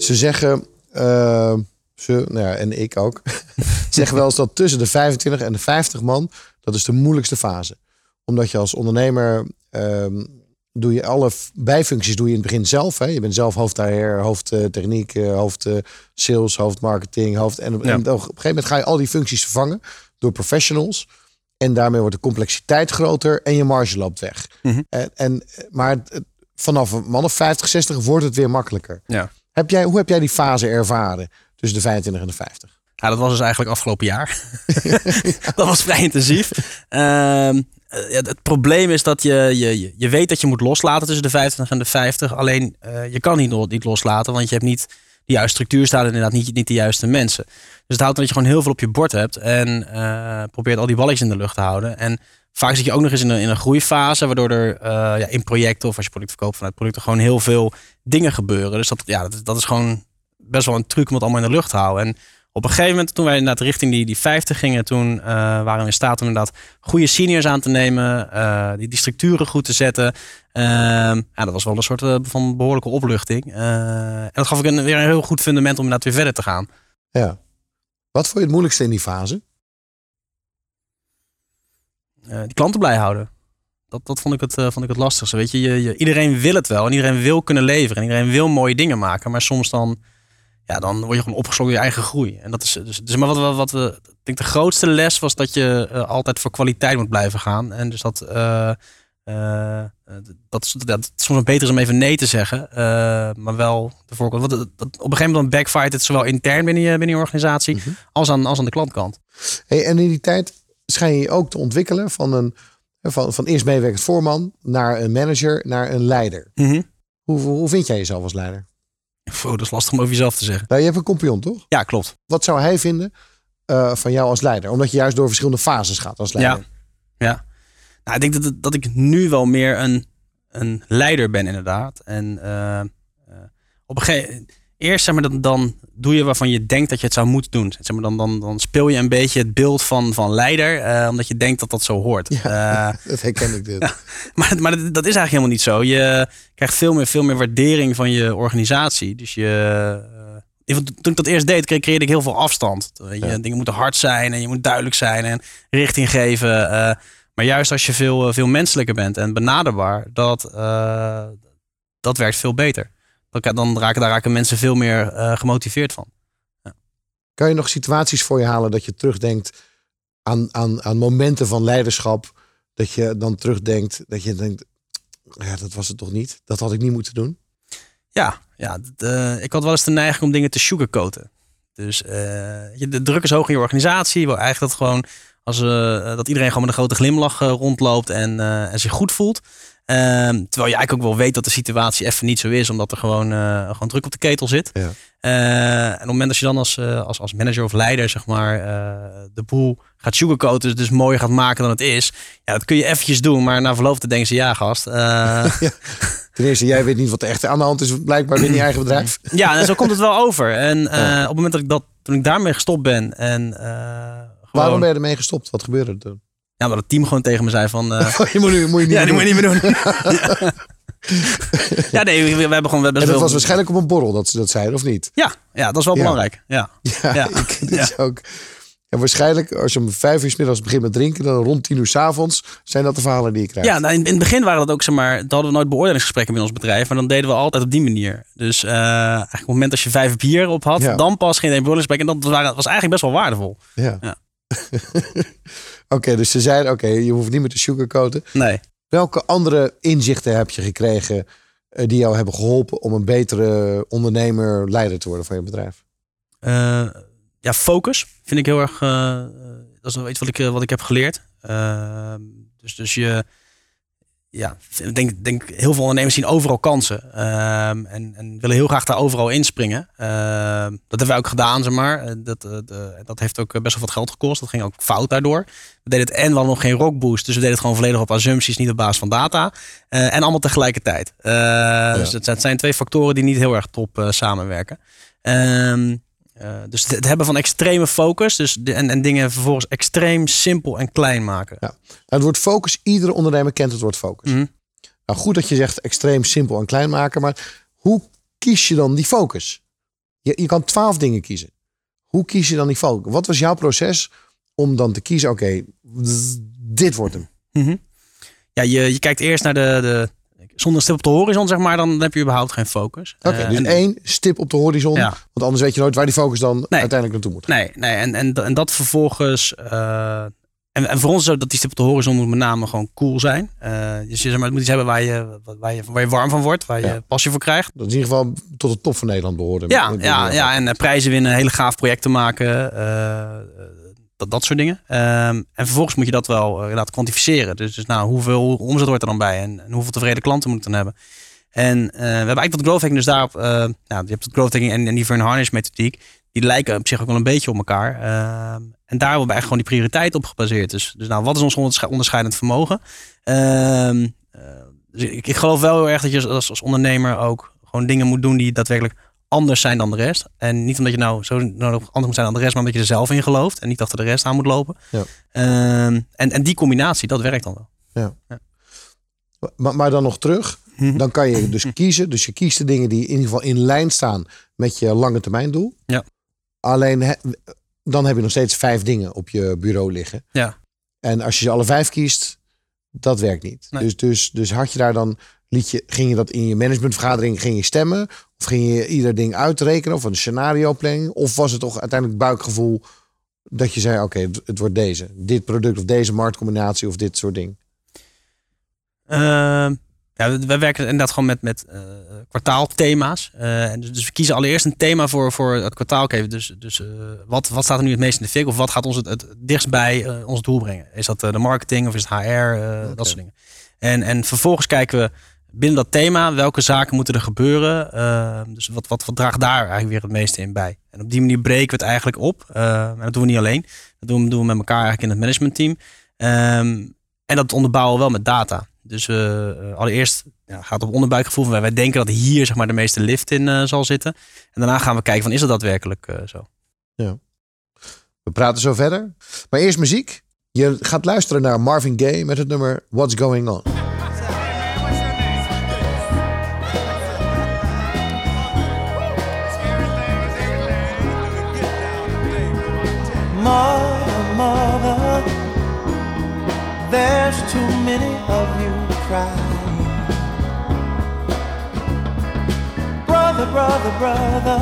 B: Ze zeggen, eh, ze, nou ja, en ik ook, zeggen wel eens dat tussen de 25 en de 50 man, dat is de moeilijkste fase. Omdat je als ondernemer, ehm, doe je alle bijfuncties doe je in het begin zelf. Hè? Je bent zelf hoofd HR, hoofd eh, techniek, eh, hoofd eh, sales, hoofd marketing, hoofd. En, op-
C: Ja.
B: en op een gegeven moment ga je al die functies vervangen door professionals. En daarmee wordt de complexiteit groter en je marge loopt weg.
C: Mhm.
B: En, en, maar het- vanaf een man of 50, 60 wordt het weer makkelijker.
C: Ja.
B: Heb jij, hoe heb jij die fase ervaren tussen de 25 en de 50?
C: Ja, dat was dus eigenlijk afgelopen jaar. dat was vrij intensief. Ehm, eh, het probleem is dat je, je, je- weet dat je moet loslaten tussen de 25 en de 50. Alleen eh, je kan niet, niet loslaten, want je hebt niet de juiste structuur staan en inderdaad niet, niet de juiste mensen. Dus het houdt dat je gewoon heel veel op je bord hebt en eh, probeert al die balletjes in de lucht te houden. En vaak zit je ook nog eens in een, in een groeifase, waardoor er ja, in projecten of als je product verkoopt vanuit producten gewoon heel veel dingen gebeuren. Dus dat, ja, dat, dat is gewoon best wel een truc om het allemaal in de lucht te houden. En Op een gegeven moment, toen wij inderdaad richting die, die 50 gingen, toen eh, waren we in staat om inderdaad goede seniors aan te nemen, eh, die, die structuren goed te zetten. Ehm, ja, dat was wel een soort eh, van behoorlijke opluchting. En dat gaf ik een, weer een heel goed fundament om inderdaad weer verder te gaan.
B: Ja. Wat vond je het moeilijkste in die fase?
C: Die klanten blij houden. Dat, dat vond, ik het, eh, vond ik het lastigste. Weet je, je, je- iedereen wil het wel en iedereen wil kunnen leveren en iedereen wil mooie dingen maken. Maar soms dan, ja, dan word je gewoon opgesloten in je eigen groei. En dat is dus, dus maar wat, wat we, ik denk de grootste les was dat je eh, altijd voor kwaliteit moet blijven gaan. En dus dat, eh, dat, is- dat het soms beter is om even nee te zeggen, maar wel de voorkant. Want dat, dat- op een gegeven moment backfight het zowel intern binnen je, binnen je organisatie als, aan, als aan de klantkant.
B: Hey, en in die tijd schijn je je ook te ontwikkelen van een van, van eerst meewerkend voorman naar een manager naar een leider.
C: Mhm.
B: Hoe, hoe vind jij jezelf als leider?
C: Pff, dat is lastig om over jezelf te zeggen.
B: Nou, je hebt een compagnon, toch?
C: Ja, klopt.
B: Wat zou hij vinden eh, van jou als leider? Omdat je juist door verschillende fases gaat als leider.
C: Ja, ja. Nou, ik denk dat, dat ik nu wel meer een, een leider ben, inderdaad. En eh, eh, op een gegeven Eerst zeg maar, dan, dan doe je waarvan je denkt dat je het zou moeten doen. Zeg maar, dan, dan, dan speel je een beetje het beeld van, van leider, eh, omdat je denkt dat dat zo hoort. Eh,
B: Dat herken ik dit.
C: maar, maar dat, dat is eigenlijk helemaal niet zo. Je krijgt veel meer, veel meer waardering van je organisatie. Dus je, eh, toen ik dat eerst deed, creëerde ik heel veel afstand. Weet je, Dingen moeten hard zijn en je moet duidelijk zijn en richting geven. maar juist als je veel, veel menselijker bent en benaderbaar, dat, dat werkt veel beter. Dan, dan raken, daar raken mensen veel meer eh, gemotiveerd van.
B: Kan je nog situaties voor je halen dat je terugdenkt aan, aan, aan momenten van leiderschap? Dat je dan terugdenkt, dat je denkt, ja, dat was het toch niet? Dat had ik niet moeten doen.
C: Ja, ja eh, ik had wel eens de neiging om dingen te sugarcoaten. Dus eh, de druk is hoog in je organisatie. Je wil eigenlijk dat gewoon als dat iedereen gewoon met een grote glimlach rondloopt en, en zich goed voelt. Ehm, terwijl je eigenlijk ook wel weet dat de situatie even niet zo is, omdat er gewoon, eh, gewoon druk op de ketel zit.
B: Ja.
C: Eh, en op het moment dat je dan als, eh, als, als manager of leider zeg maar, de boel gaat sugarcoaten, dus, dus mooier gaat maken dan het is. Ja, dat kun je eventjes doen, maar na verloop te denken ze ja gast.
B: Ten eerste, jij weet niet wat er echt aan de hand is, blijkbaar binnen je eigen bedrijf.
C: Ja, en zo komt het wel over. En op het moment dat ik dat, toen ik daarmee gestopt ben en gewoon,
B: Waarom ben je ermee gestopt? Wat gebeurde er toen?
C: Ja, maar het team gewoon tegen me zei van. eh,
B: je moet, nu, moet je niet
C: ja, die moet je niet meer doen. ja, nee, we, we hebben gewoon we hebben
B: En dat was waarschijnlijk op een borrel dat ze dat zeiden, of niet?
C: Ja, ja, dat is wel
B: Ja.
C: belangrijk. Ja.
B: Ja,
C: Ja.
B: Ik, dit is ook. En waarschijnlijk, als je om vijf uur 's middags begint met drinken, dan rond tien uur 's avonds zijn dat de verhalen die je krijgt.
C: Ja, nou, in, in het begin waren dat ook, zeg maar, dan hadden we nooit beoordelingsgesprekken binnen ons bedrijf, maar dan deden we altijd op die manier. Dus eh, eigenlijk op het moment dat je vijf bier op had,
B: Ja.
C: dan pas ging je een beoordelingsgesprek en dat was, was eigenlijk best wel waardevol.
B: Ja.
C: Ja.
B: Oké, dus ze zeiden, oké, je hoeft niet meer te sugarcoaten.
C: Nee.
B: Welke andere inzichten heb je gekregen eh, die jou hebben geholpen om een betere ondernemer, leider te worden van je bedrijf?
C: Eh, ja, focus vind ik heel erg. eh, dat is wel iets wat ik, wat ik heb geleerd. Dus, dus je. Ja, ik denk, denk heel veel ondernemers zien overal kansen. ehm, en, en willen heel graag daar overal inspringen. Ehm, dat hebben wij ook gedaan, zeg maar. Eh, Dat, eh, dat heeft ook best wel wat geld gekost. Dat ging ook fout daardoor. We deden het en we hadden nog geen rockboost. Dus we deden het gewoon volledig op assumpties, niet op basis van data. Eh, en allemaal tegelijkertijd. Eh, Dus het zijn- twee factoren die niet heel erg top eh, samenwerken. Ehm, eh, dus het, hebben van extreme focus dus de, en, en dingen vervolgens extreem simpel en klein maken.
B: Ja. Nou, het woord focus, iedere ondernemer kent het woord focus.
C: Mhm.
B: Nou, goed dat je zegt extreem simpel en klein maken, maar hoe kies je dan die focus? Je, je kan twaalf dingen kiezen. Hoe kies je dan die focus? Wat was jouw proces om dan te kiezen, oké, dit wordt hem.
C: Mhm. Ja, je, je kijkt eerst naar de, de. Zonder stip op de horizon, zeg maar, dan heb je überhaupt geen focus.
B: Oké,
C: Eh,
B: dus
C: en-
B: één, stip op de horizon.
C: Ja.
B: Want anders weet je nooit waar die focus dan uiteindelijk naartoe moet.
C: Nee, nee en, en, en dat vervolgens. eh, en, en voor ons dat die stip op de horizon moet met name gewoon cool zijn. Eh, dus je, zeg maar, het moet iets hebben waar je, waar, je, waar je warm van wordt, waar je
B: Ja.
C: passie voor krijgt.
B: Dat is in ieder geval tot de top van Nederland behoren.
C: Ja, ja, ja, en prijzen winnen, hele gaaf projecten maken, dat, dat soort dingen. Ehm, en vervolgens moet je dat wel eh, inderdaad kwantificeren. Dus, dus nou, hoeveel omzet hoort er dan bij en, hoeveel tevreden klanten moet het dan hebben. En eh, we hebben eigenlijk dat growth hacking dus daarop, eh nou, je hebt het growth hacking en, en die Vern Harnish methodiek, die lijken op zich ook wel een beetje op elkaar. Ehm, en daar hebben we eigenlijk gewoon die prioriteit op gebaseerd. Dus, dus nou, wat is ons ondersche- onderscheidend vermogen? Ehm, eh, dus ik, ik geloof wel heel erg dat je als, als ondernemer ook gewoon dingen moet doen die daadwerkelijk anders zijn dan de rest. En niet omdat je nou zo nodig anders moet zijn dan de rest, maar omdat je er zelf in gelooft en niet achter de rest aan moet lopen.
B: Ja.
C: Ehm, en, en die combinatie, dat werkt dan wel.
B: Maar, maar dan nog terug.
C: Mhm.
B: Dan kan je dus kiezen. Dus je kiest de dingen die in ieder geval in lijn staan met je lange termijn doel.
C: Ja.
B: Alleen he- dan heb je nog steeds vijf dingen op je bureau liggen.
C: Ja.
B: En als je ze alle vijf kiest, dat werkt niet.
C: Nee.
B: Dus, dus, dus had je daar dan, liet je, ging je dat in je managementvergadering, ging je stemmen? Of ging je ieder ding uitrekenen of een scenario planning? Of was het toch uiteindelijk buikgevoel dat je zei, oké, het, het wordt deze. Dit product of deze marktcombinatie of dit soort ding.
C: Ehm, ja, we- wij werken inderdaad gewoon met, met eh, kwartaalthema's. Eh, dus, dus we kiezen allereerst een thema voor, voor het kwartaal. Oké, dus dus eh, wat, wat staat er nu het meest in de fik? Of wat gaat ons het, het dichtst bij ons doel brengen? Is dat de marketing of is het HR? Dat soort dingen. En, en vervolgens kijken we binnen dat thema welke zaken moeten er gebeuren. Eh, dus wat, wat, wat draagt daar eigenlijk weer het meeste in bij? En op die manier breken we het eigenlijk op. Eh, en dat doen we niet alleen. Dat doen we, doen we met elkaar eigenlijk in het managementteam. Ehm, en dat onderbouwen we wel met data. Dus we eh, allereerst ja, gaat het op onderbuikgevoel. Van, wij denken dat hier zeg maar, de meeste lift in eh, zal zitten. En daarna gaan we kijken van is dat daadwerkelijk eh, zo.
B: We praten zo verder. Maar eerst muziek. Je gaat luisteren naar Marvin Gaye met het nummer What's Going On.
J: There's too many of you crying. Brother, brother, brother,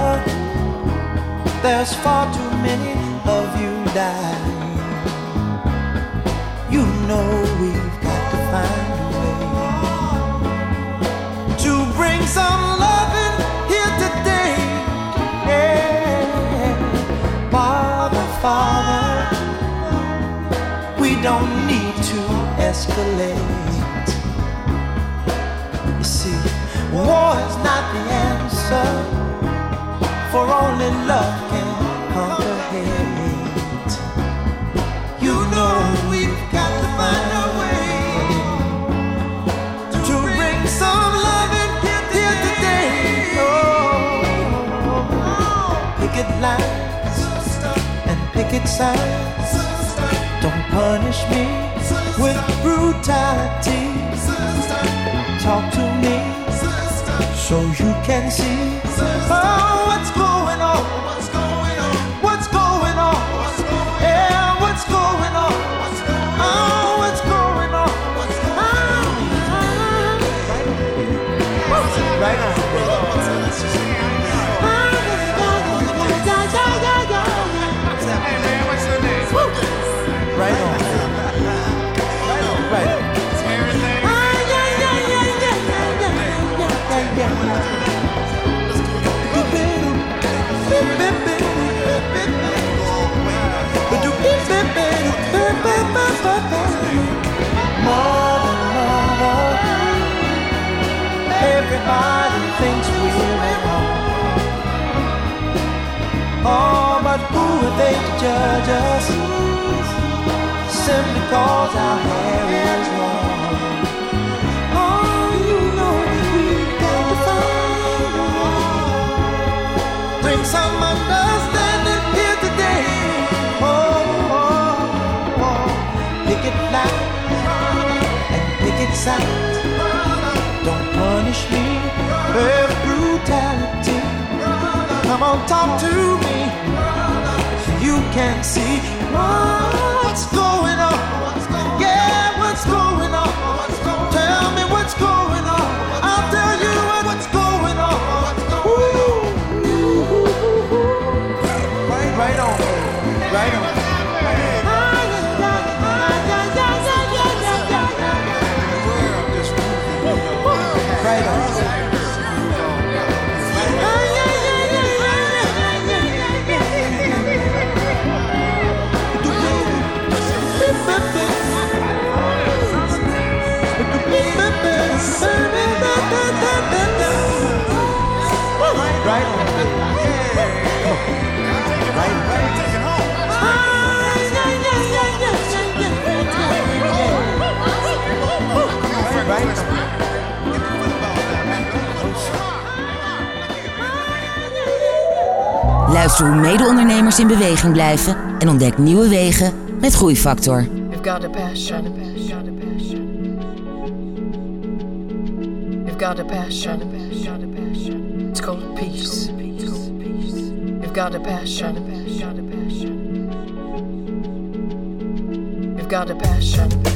J: there's far too many of you dying. You know we've got to find a way to bring some loving here today. Yeah. Father, Father, we don't to escalate. You see, war is not the answer, for only love can conquer hate. You know we've got to find a way to bring some loving here today. Oh, picket lines and picket signs. Don't punish me with brutality. Talk to me so you can see oh, what's going on. Judge us? Simply cause our hair is long. Oh, you know we've got to find. Bring some understanding here today. Oh, oh, oh. pick it and pick it sound. Don't punish me with brutality. Come on, talk to me so you can see what's going on.
K: Luister hoe mede-ondernemers in beweging blijven en ontdek nieuwe wegen met Groeifactor.
L: You've got a passion. You've got a passion. It's called peace. You've got a passion. You've got a passion.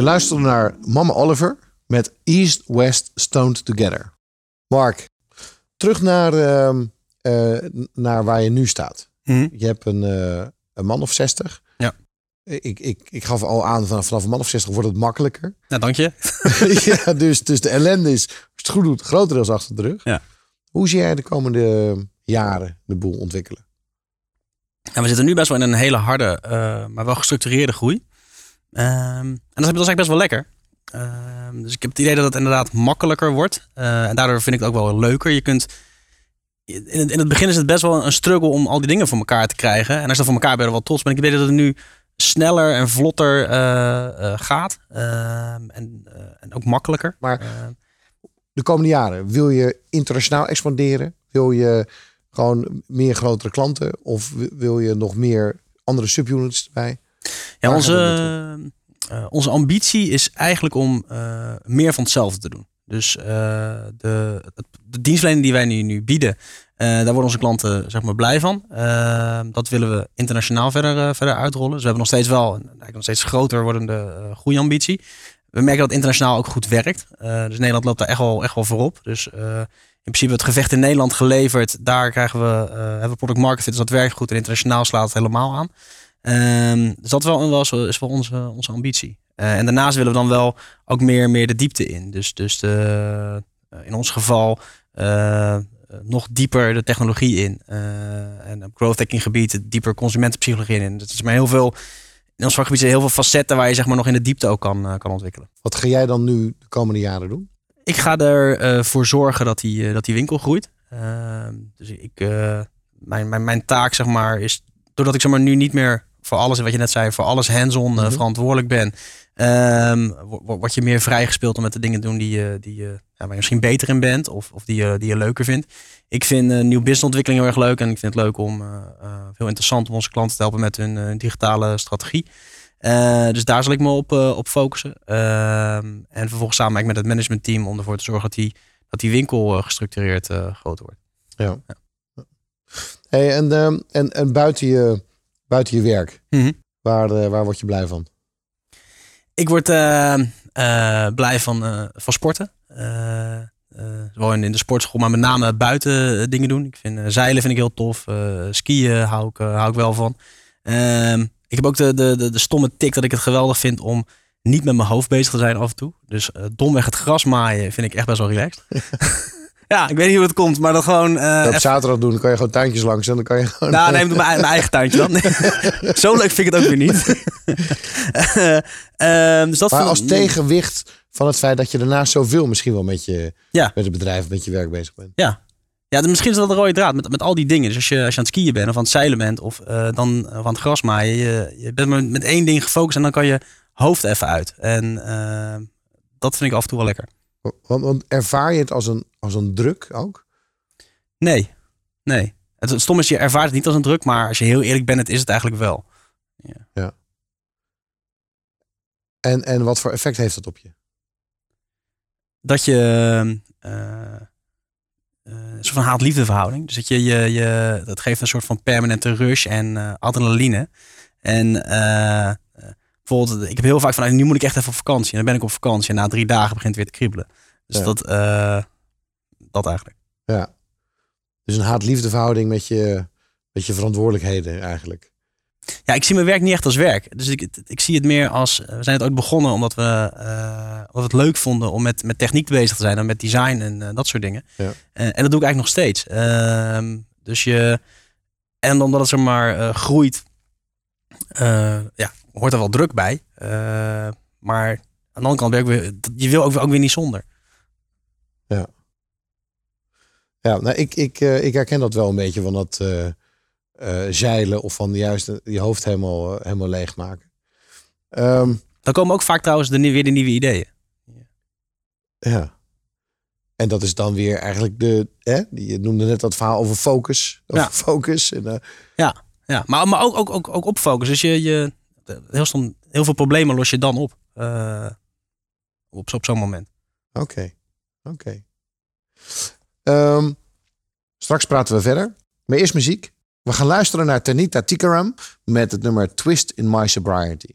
B: Je luistert naar Mama Oliver met East West Stoned Together. Mark, terug naar, ehm, eh, naar waar je nu staat.
C: Mhm.
B: Je hebt een, eh, een man of 60.
C: Ja.
B: Ik, ik, ik gaf al aan, vanaf, vanaf een man of 60 wordt het makkelijker.
C: Nou, dank je.
B: ja, dus, dus de ellende is, als het goed doet, grotendeels achter de rug.
C: Ja.
B: Hoe zie jij de komende jaren de boel ontwikkelen?
C: En we zitten nu best wel in een hele harde, eh, maar wel gestructureerde groei. Ehm, en dat is, eigenlijk best wel lekker. Ehm, dus ik heb het idee dat het inderdaad makkelijker wordt. Eh, en daardoor vind ik het ook wel leuker. Je kunt, in het, in het begin is het best wel een struggle om al die dingen voor elkaar te krijgen. En als je dat voor elkaar ben je er wel trots. Maar ik weet dat het nu sneller en vlotter eh, eh, gaat. Ehm, en, en ook makkelijker.
B: Maar de komende jaren, wil je internationaal expanderen? Wil je gewoon meer grotere klanten? Of wi- wil je nog meer andere subunits erbij?
C: Ja, onze,
B: we
C: eh, onze ambitie is eigenlijk om eh, meer van hetzelfde te doen. Dus eh, de, de dienstverlening die wij nu, nu bieden, eh, daar worden onze klanten zeg maar, blij van. Eh, dat willen we internationaal verder, eh, verder uitrollen. Dus we hebben nog steeds wel een eigenlijk nog steeds groter wordende eh groeiambitie. We merken dat internationaal ook goed werkt. Eh, dus Nederland loopt daar echt wel, echt wel voorop. Dus eh, in principe het gevecht in Nederland geleverd. Daar krijgen we, eh, hebben we product market fit. Dus dat werkt goed. En internationaal slaat het helemaal aan. Ehm, dus dat wel, is wel onze, onze ambitie. Eh, en daarnaast willen we dan wel ook meer, meer de diepte in. Dus, dus de, eh, in ons geval eh, nog dieper de technologie in. Eh, en op growth hacking gebied dieper consumentenpsychologie in. Dat is maar heel veel. In ons vakgebied zijn heel veel facetten waar je zeg maar nog in de diepte ook kan, kan ontwikkelen.
B: Wat ga jij dan nu de komende jaren doen?
C: Ik ga ervoor voor zorgen dat die, dat die winkel groeit. Ehm, dus ik, mijn, mijn, mijn taak zeg maar is, doordat ik zeg maar nu niet meer voor alles, wat je net zei, voor alles hands-on eh, verantwoordelijk ben, ehm, wo- wo- word je meer vrijgespeeld om met de dingen te doen die je, die je, ja, waar je misschien beter in bent of, of die, je, die je leuker vindt. Ik vind eh, nieuw businessontwikkeling heel erg leuk en ik vind het leuk om, eh, heel interessant om onze klanten te helpen met hun digitale strategie. Dus daar zal ik me op, op focussen. Ehm, en vervolgens samen met het managementteam om ervoor te zorgen dat die, dat die winkel gestructureerd groter wordt.
B: Ja. Hey, en, ehm, en, en buiten, je, buiten je werk,
C: Mhm.
B: waar, eh, waar word je blij van?
C: Ik word eh, eh, blij van, van sporten. Wel in, de sportschool, maar met name buiten dingen doen. Ik vind, zeilen vind ik heel tof. Skiën hou ik, hou ik wel van. Ehm, ik heb ook de, de, de, de stomme tik dat ik het geweldig vind om niet met mijn hoofd bezig te zijn af en toe. Dus eh, domweg het gras maaien vind ik echt best wel relaxed. ja, ik weet niet hoe het komt, maar dat gewoon... eh,
B: op
C: even-
B: zaterdag doen, dan kan je gewoon tuintjes langs en dan kan je gewoon...
C: nou, nee, ik doe mijn, mijn eigen tuintje dan. Zo leuk vind ik het ook weer niet. Eh, ehm, dus dat
B: maar als tegenwicht van het feit dat je daarnaast zoveel misschien wel met, je,
C: Ja.
B: met het bedrijf, met je werk bezig bent.
C: Ja. Ja, misschien is dat de rode draad met, met al die dingen. Dus als je, als je aan het skiën bent of aan het zeilen bent of eh, dan of aan het gras maaien. Je, je bent met, met één ding gefocust en dan kan je hoofd even uit. En dat vind ik af en toe wel lekker.
B: Want, want ervaar je het als een, als een druk ook?
C: Nee, nee. Het, stom is, je ervaart het niet als een druk, maar als je heel eerlijk bent, het is het eigenlijk wel.
B: Ja. En, en wat voor effect heeft dat op je?
C: dat je eh, eh, een soort van haat-liefde verhouding. Dus dat je, je, je, dat geeft een soort van permanente rush en eh, adrenaline. En bijvoorbeeld, ik heb heel vaak van, nu moet ik echt even op vakantie. En dan ben ik op vakantie en na drie dagen begint het weer te kriebelen. Dus
B: Ja.
C: dat, eh, dat eigenlijk.
B: Ja. Dus een haat-liefde verhouding met je, met je verantwoordelijkheden eigenlijk.
C: Ja, ik zie mijn werk niet echt als werk. Dus ik, ik zie het meer als. We zijn het ooit begonnen omdat we, eh, omdat we het leuk vonden om met, met techniek bezig te zijn en met design en eh, dat soort dingen.
B: Ja.
C: Eh, en dat doe ik eigenlijk nog steeds. Ehm, dus je. En omdat het zeg maar eh, groeit, eh, ja, hoort er wel druk bij. Eh, maar aan de andere kant, ben ik weer, je wil ook, ook weer niet zonder.
B: Ja. Ja, nou, ik, ik, eh, ik herken dat wel een beetje van dat eh, zeilen of van juist je hoofd helemaal, helemaal leegmaken. Ehm,
C: Dan komen ook vaak trouwens de, weer de nieuwe ideeën.
B: ja. En dat is dan weer eigenlijk de, hè, je noemde net dat verhaal over focus. Over
C: Ja.
B: focus. En,
C: Ja, ja. maar, maar ook, ook, ook, ook op focus. Dus je, je, heel, stom, heel veel problemen los je dan op. eh, op, op zo'n moment.
B: Oké, oké. Ehm, straks praten we verder. Maar eerst muziek. We gaan luisteren naar Tanita Tikaram met het nummer Twist in My Sobriety.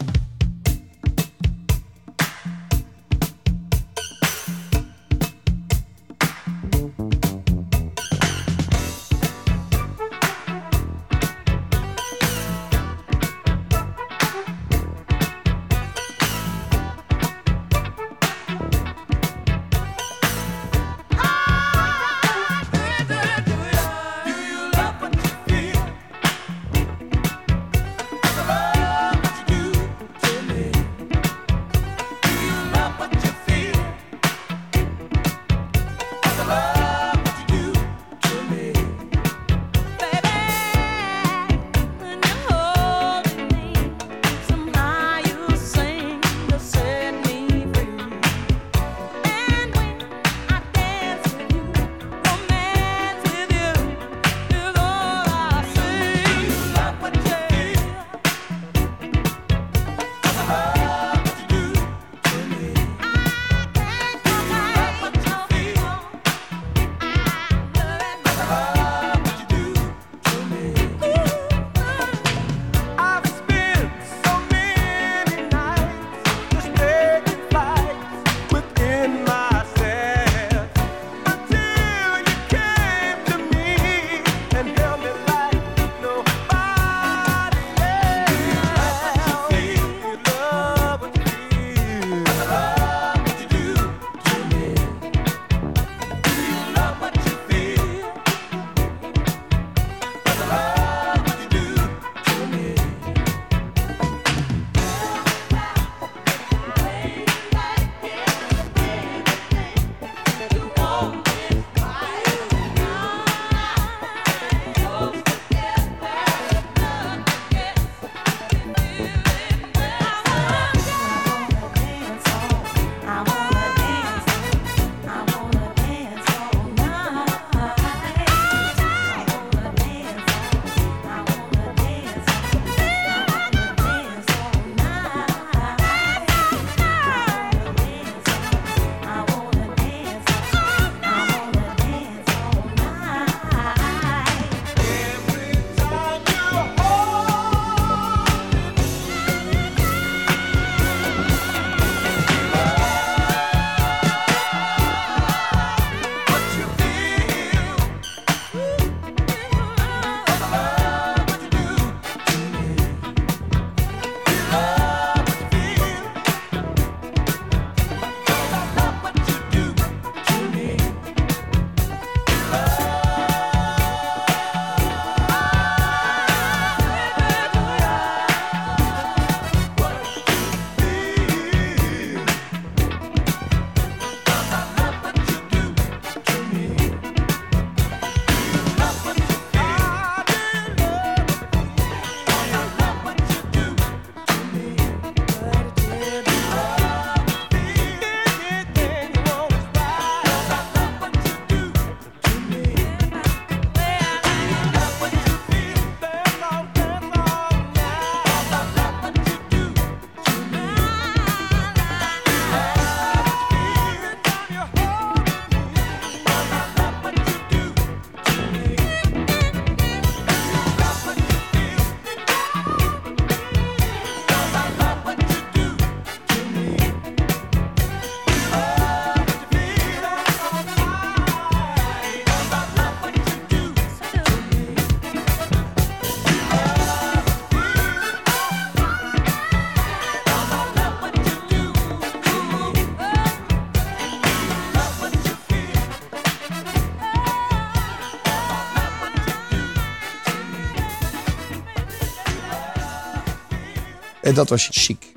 B: En dat was chic.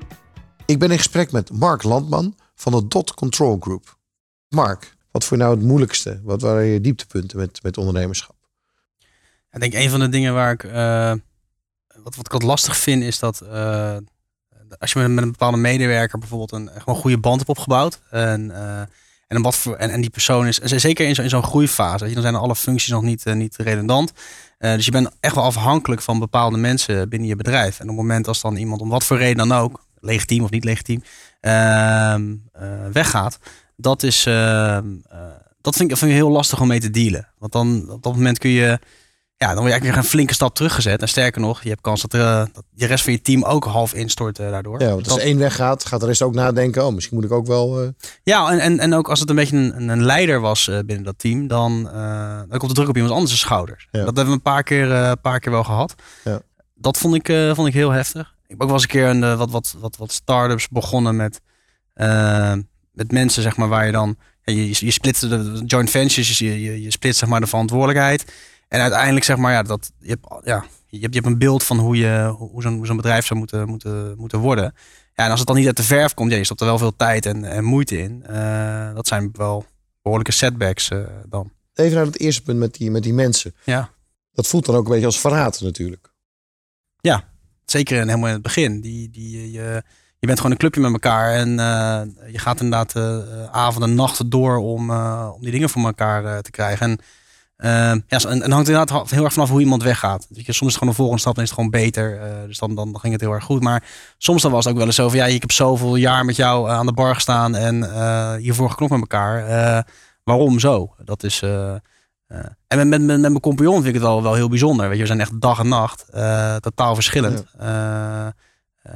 B: Ik ben in gesprek met Mark Landman van de Dot Control Group. Mark, wat voor nou het moeilijkste? Wat waren je dieptepunten met, met ondernemerschap?
C: Ik denk een van de dingen waar ik, eh, wat, wat ik wat lastig vind, is dat eh, als je met, een bepaalde medewerker bijvoorbeeld een gewoon goede band hebt opgebouwd. En, eh, en, wat voor, en, en die persoon is, zeker in, zo, zo'n groeifase, weet je, dan zijn alle functies nog niet, eh, niet redundant. Eh, dus je bent echt wel afhankelijk van bepaalde mensen binnen je bedrijf. En op het moment als dan iemand om wat voor reden dan ook, legitiem of niet legitiem, ehm, eh, weggaat, dat is, ehm, eh, dat vind ik, vind heel lastig om mee te dealen. Want dan op dat moment kun je, ja, dan word je eigenlijk weer een flinke stap teruggezet. En sterker nog, je hebt kans dat, eh, dat de rest van je team ook half instort eh, daardoor.
B: Ja, want als
C: Dat-
B: één weggaat, gaat de rest ook nadenken. Oh, misschien moet ik ook wel. eh,
C: Ja, en, en, en ook als het een beetje een, een leider was binnen dat team, dan, dan komt de druk op iemand anders' schouders. Dat hebben we een paar keer, een paar keer wel gehad.
B: Ja.
C: Dat vond ik, vond ik heel heftig. Ik heb ook wel eens een keer een, wat, wat, wat, wat start-ups begonnen met, met mensen, zeg maar, waar je dan, ja, je, je splitst de de joint ventures, je, je, je splitst zeg maar de verantwoordelijkheid. En uiteindelijk zeg maar, ja, dat, je, hebt, ja, je, hebt, je hebt een beeld van hoe, je, hoe zo'n zo'n bedrijf zou moeten, moeten, moeten worden. Ja, en als het dan niet uit de verf komt, ja, je stopt er wel veel tijd en, en moeite in. Eh, dat zijn wel behoorlijke setbacks eh, dan.
B: Even naar het eerste punt met die, met die mensen.
C: Ja.
B: Dat voelt dan ook een beetje als verraad natuurlijk.
C: Ja, zeker in, helemaal in het begin. Die, die, je, je bent gewoon een clubje met elkaar en eh, je gaat inderdaad eh, eh, avonden en nachten door om, eh, om die dingen voor elkaar eh, te krijgen. En, eh, ja, zo- en, en hangt inderdaad heel erg vanaf hoe iemand weggaat. Je, soms is het gewoon een volgende stap en is het gewoon beter. eh, dus dan, dan, dan ging het heel erg goed. Maar soms dan was het ook wel eens zo van ja, ik heb zoveel jaar met jou eh, aan de bar gestaan en eh, hiervoor geknopt met elkaar. Eh, waarom zo? Dat is. eh, eh, en met, met, met, mijn compagnon vind ik het wel, wel heel bijzonder. Weet je, we zijn echt dag en nacht. eh, totaal verschillend. Eh, eh,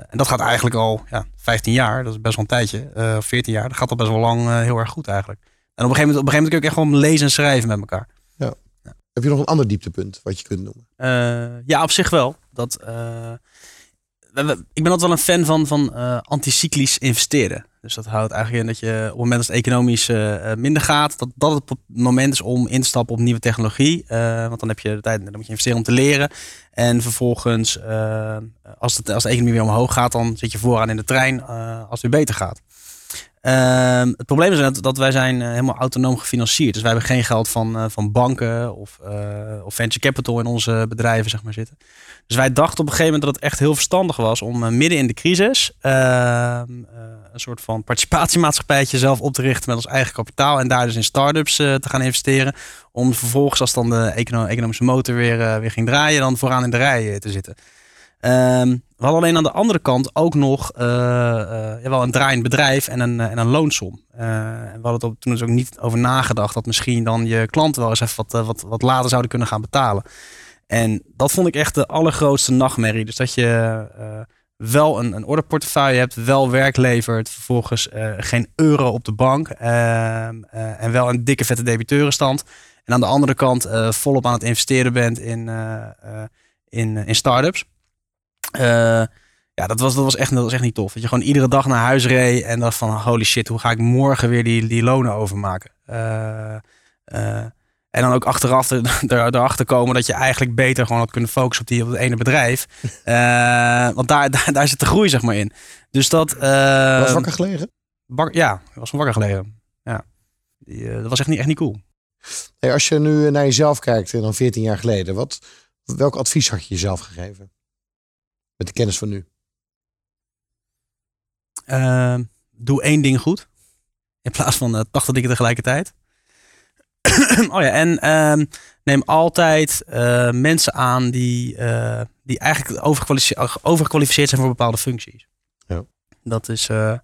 C: en dat gaat eigenlijk al ja, 15 jaar. Dat is best wel een tijdje. eh, Of 14 jaar. Dat gaat al best wel lang eh, heel erg goed eigenlijk. En op een gegeven moment, op een gegeven moment kun je ook echt gewoon lezen en schrijven met elkaar.
B: Heb je nog een ander dieptepunt wat je kunt noemen?
C: Eh, ja, op zich wel. Dat, eh, ik ben altijd wel een fan van, van eh, anticyclisch investeren. Dus dat houdt eigenlijk in dat je op het moment dat het economisch minder gaat, dat dat het moment is om in te stappen op nieuwe technologie. Want dan heb je de tijd, dan moet je investeren om te leren. En vervolgens, als, het, als de economie weer omhoog gaat, dan zit je vooraan in de trein als het weer beter gaat. Ehm, het probleem is dat, wij zijn eh, helemaal autonoom gefinancierd. Dus wij hebben geen geld van, eh, van banken of, eh, of venture capital in onze bedrijven zeg maar, zitten. Dus wij dachten op een gegeven moment dat het echt heel verstandig was om midden in de crisis ehm, eh, een soort van participatiemaatschappijtje zelf op te richten met ons eigen kapitaal. En daar dus in start-ups te gaan investeren. Om vervolgens, als dan de econo- economische motor weer, weer ging draaien, dan vooraan in de rij te zitten. Ehm, we hadden alleen aan de andere kant ook nog eh, eh, wel een draaiend bedrijf en een, eh, en een loonsom. We hadden toen dus ook niet over nagedacht dat misschien dan je klanten wel eens even wat, wat, wat later zouden kunnen gaan betalen. En dat vond ik echt de allergrootste nachtmerrie. Dus dat je wel een, een orderportefeuille hebt, wel werk levert, vervolgens geen euro op de bank ehm, eh, en wel een dikke vette debiteurenstand. En aan de andere kant volop aan het investeren bent in, in, in start-ups. Eh, ja, dat was, dat, was echt, dat was echt niet tof. Dat je gewoon iedere dag naar huis reed en dacht van holy shit, hoe ga ik morgen weer die, die lonen overmaken? Eh, eh, en dan ook achteraf er, er, erachter komen dat je eigenlijk beter gewoon had kunnen focussen op, die, op het ene bedrijf. Want daar, daar, daar zit de groei zeg maar in. Dus dat...
B: was wakker gelegen?
C: Bak, ja, ik was van wakker gelegen. Ja. Die, dat was echt niet, echt niet cool.
B: Hey, als je nu naar jezelf kijkt, dan 14 jaar geleden, wat, welk advies had je jezelf gegeven? Met de kennis van nu.
C: Eh, doe één ding goed. In plaats van eh, 80 dingen tegelijkertijd. oh ja, en ehm, neem altijd eh, mensen aan die, eh, die eigenlijk overgekwalificeerd, overgekwalificeerd zijn voor bepaalde functies.
B: Ja.
C: Dat is. eh,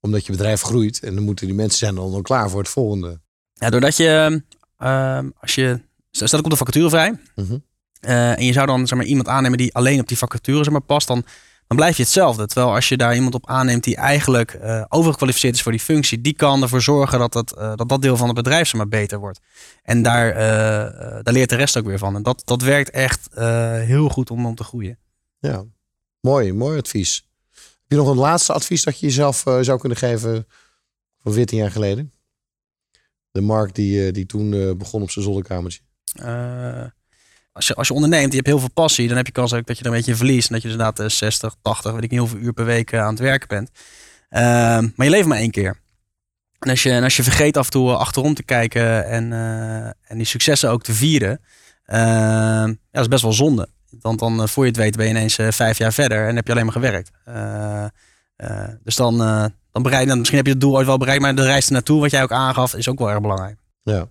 B: Omdat je bedrijf groeit en dan moeten die mensen zijn dan al klaar voor het volgende.
C: Ja, doordat je, ehm, als je, stel dat komt een vacature vrij.
B: Mhm.
C: Eh, en je zou dan zeg maar, iemand aannemen die alleen op die vacature zeg maar, past, dan, dan blijf je hetzelfde. Terwijl als je daar iemand op aanneemt die eigenlijk eh, overgekwalificeerd is voor die functie, die kan ervoor zorgen dat dat, eh, dat, dat deel van het bedrijf zeg maar, beter wordt. En daar, daar leert de rest ook weer van. En dat, dat werkt echt heel goed om, om te groeien.
B: Ja, mooi, mooi advies. Heb je nog een laatste advies dat je jezelf zou kunnen geven van 14 jaar geleden? De Mark die, die toen begon op zijn zolderkamertje.
C: Eh, als je, als je onderneemt, je hebt heel veel passie, dan heb je kans ook dat je er een beetje verliest. En dat je dus inderdaad eh, 60, 80, weet ik niet hoeveel uur per week eh, aan het werken bent. Ehm, maar je leeft maar één keer. En als je, en als je vergeet af en toe achterom te kijken en, eh, en die successen ook te vieren, ehm, ja, dat is best wel zonde. Want dan, eh, voor je het weet, ben je ineens eh, vijf jaar verder en heb je alleen maar gewerkt. Eh, eh, dus dan, eh, dan bereik dan, misschien heb je het doel ooit wel bereikt, maar de reis ernaartoe, wat jij ook aangaf, is ook wel erg belangrijk.
B: Ja.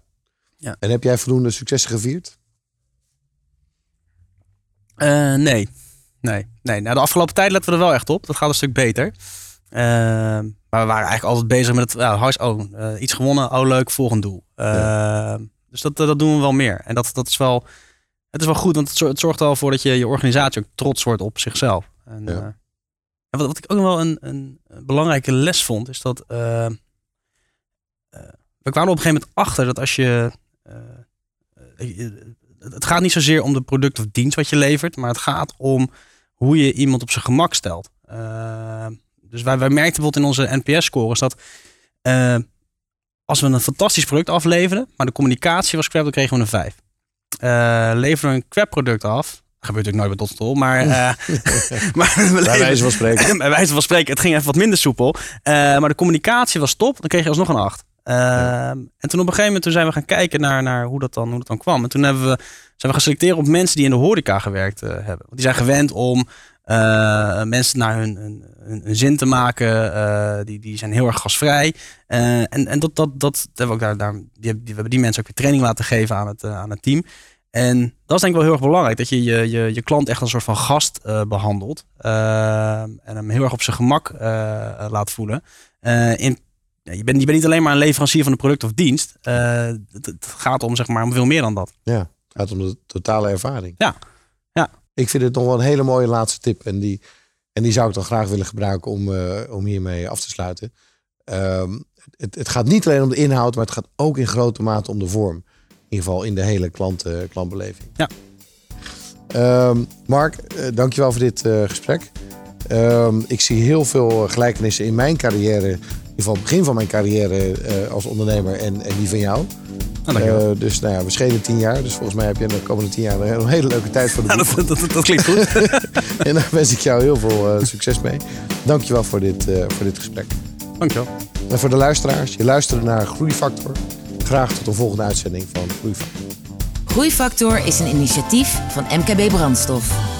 C: Ja.
B: En heb jij voldoende successen gevierd?
C: Eh, nee. Nee. nee. Nou, de afgelopen tijd letten we er wel echt op. Dat gaat een stuk beter. Eh, maar we waren eigenlijk altijd bezig met het ja, hars- oh, eh, iets gewonnen. Oh, leuk, volgend doel. Eh, Dus dat, dat doen we wel meer. En dat, dat is wel, het is wel goed, want het zorgt, er wel voor dat je je organisatie ook trots wordt op zichzelf. En, eh, en wat, wat ik ook nog wel een, een belangrijke les vond, is dat we kwamen op een gegeven moment achter dat als je je- het gaat niet zozeer om de product of dienst wat je levert, maar het gaat om hoe je iemand op zijn gemak stelt. Eh, dus wij, wij merkten bijvoorbeeld in onze NPS-scores dat eh, als we een fantastisch product afleverden, maar de communicatie was crap, dan kregen we een 5. Eh leveren we een crap product af, dat gebeurt natuurlijk nooit bij Dotstol, maar, eh, maar
B: Bij wijze van spreken.
C: bij wijze van spreken, het ging even wat minder soepel. Maar de communicatie was top, dan kreeg je alsnog een 8. Ehm, En toen op een gegeven moment toen zijn we gaan kijken naar, naar hoe, dat dan, hoe dat dan kwam. En toen hebben we, zijn we gaan selecteren op mensen die in de horeca gewerkt eh, hebben. Want die zijn gewend om eh, mensen naar hun, hun, hun, zin te maken. eh, die, die zijn heel erg gasvrij. Eh, en en dat, dat, dat hebben we ook daar, daar die, die, we hebben die mensen ook weer training laten geven aan het, aan het team. En dat is denk ik wel heel erg belangrijk. Dat je je, je, je klant echt als een soort van gast eh, behandelt. Eh, en hem heel erg op zijn gemak laat voelen. In, je, bent, je bent niet alleen maar een leverancier van een product of dienst. Eh, het, het gaat om, zeg maar, om veel meer dan dat.
B: Ja, het gaat om de totale ervaring.
C: Ja. ja.
B: Ik vind het nog wel een hele mooie laatste tip. En die, en die zou ik dan graag willen gebruiken om, eh, om hiermee af te sluiten. Ehm, het, het gaat niet alleen om de inhoud, maar het gaat ook in grote mate om de vorm. In ieder geval in de hele klant, eh, klantbeleving.
C: Ja.
B: Ehm, Mark, dankjewel voor dit gesprek. Ehm, ik zie heel veel gelijkenissen in mijn carrière. In ieder geval het begin van mijn carrière eh, als ondernemer en, en die van jou.
C: dankjewel.
B: Eh, dus nou ja, we schelen tien jaar. Dus volgens mij heb je de komende tien jaar een hele- leuke tijd voor de
C: dat, dat, klinkt goed.
B: en daar wens ik jou heel veel eh, succes mee. Dankjewel voor dit, eh, voor dit gesprek.
C: Dankjewel.
B: En voor de luisteraars, je luisterde naar Groeifactor. Graag tot een volgende uitzending van Groeifactor.
I: Groeifactor is een initiatief van MKB Brandstof.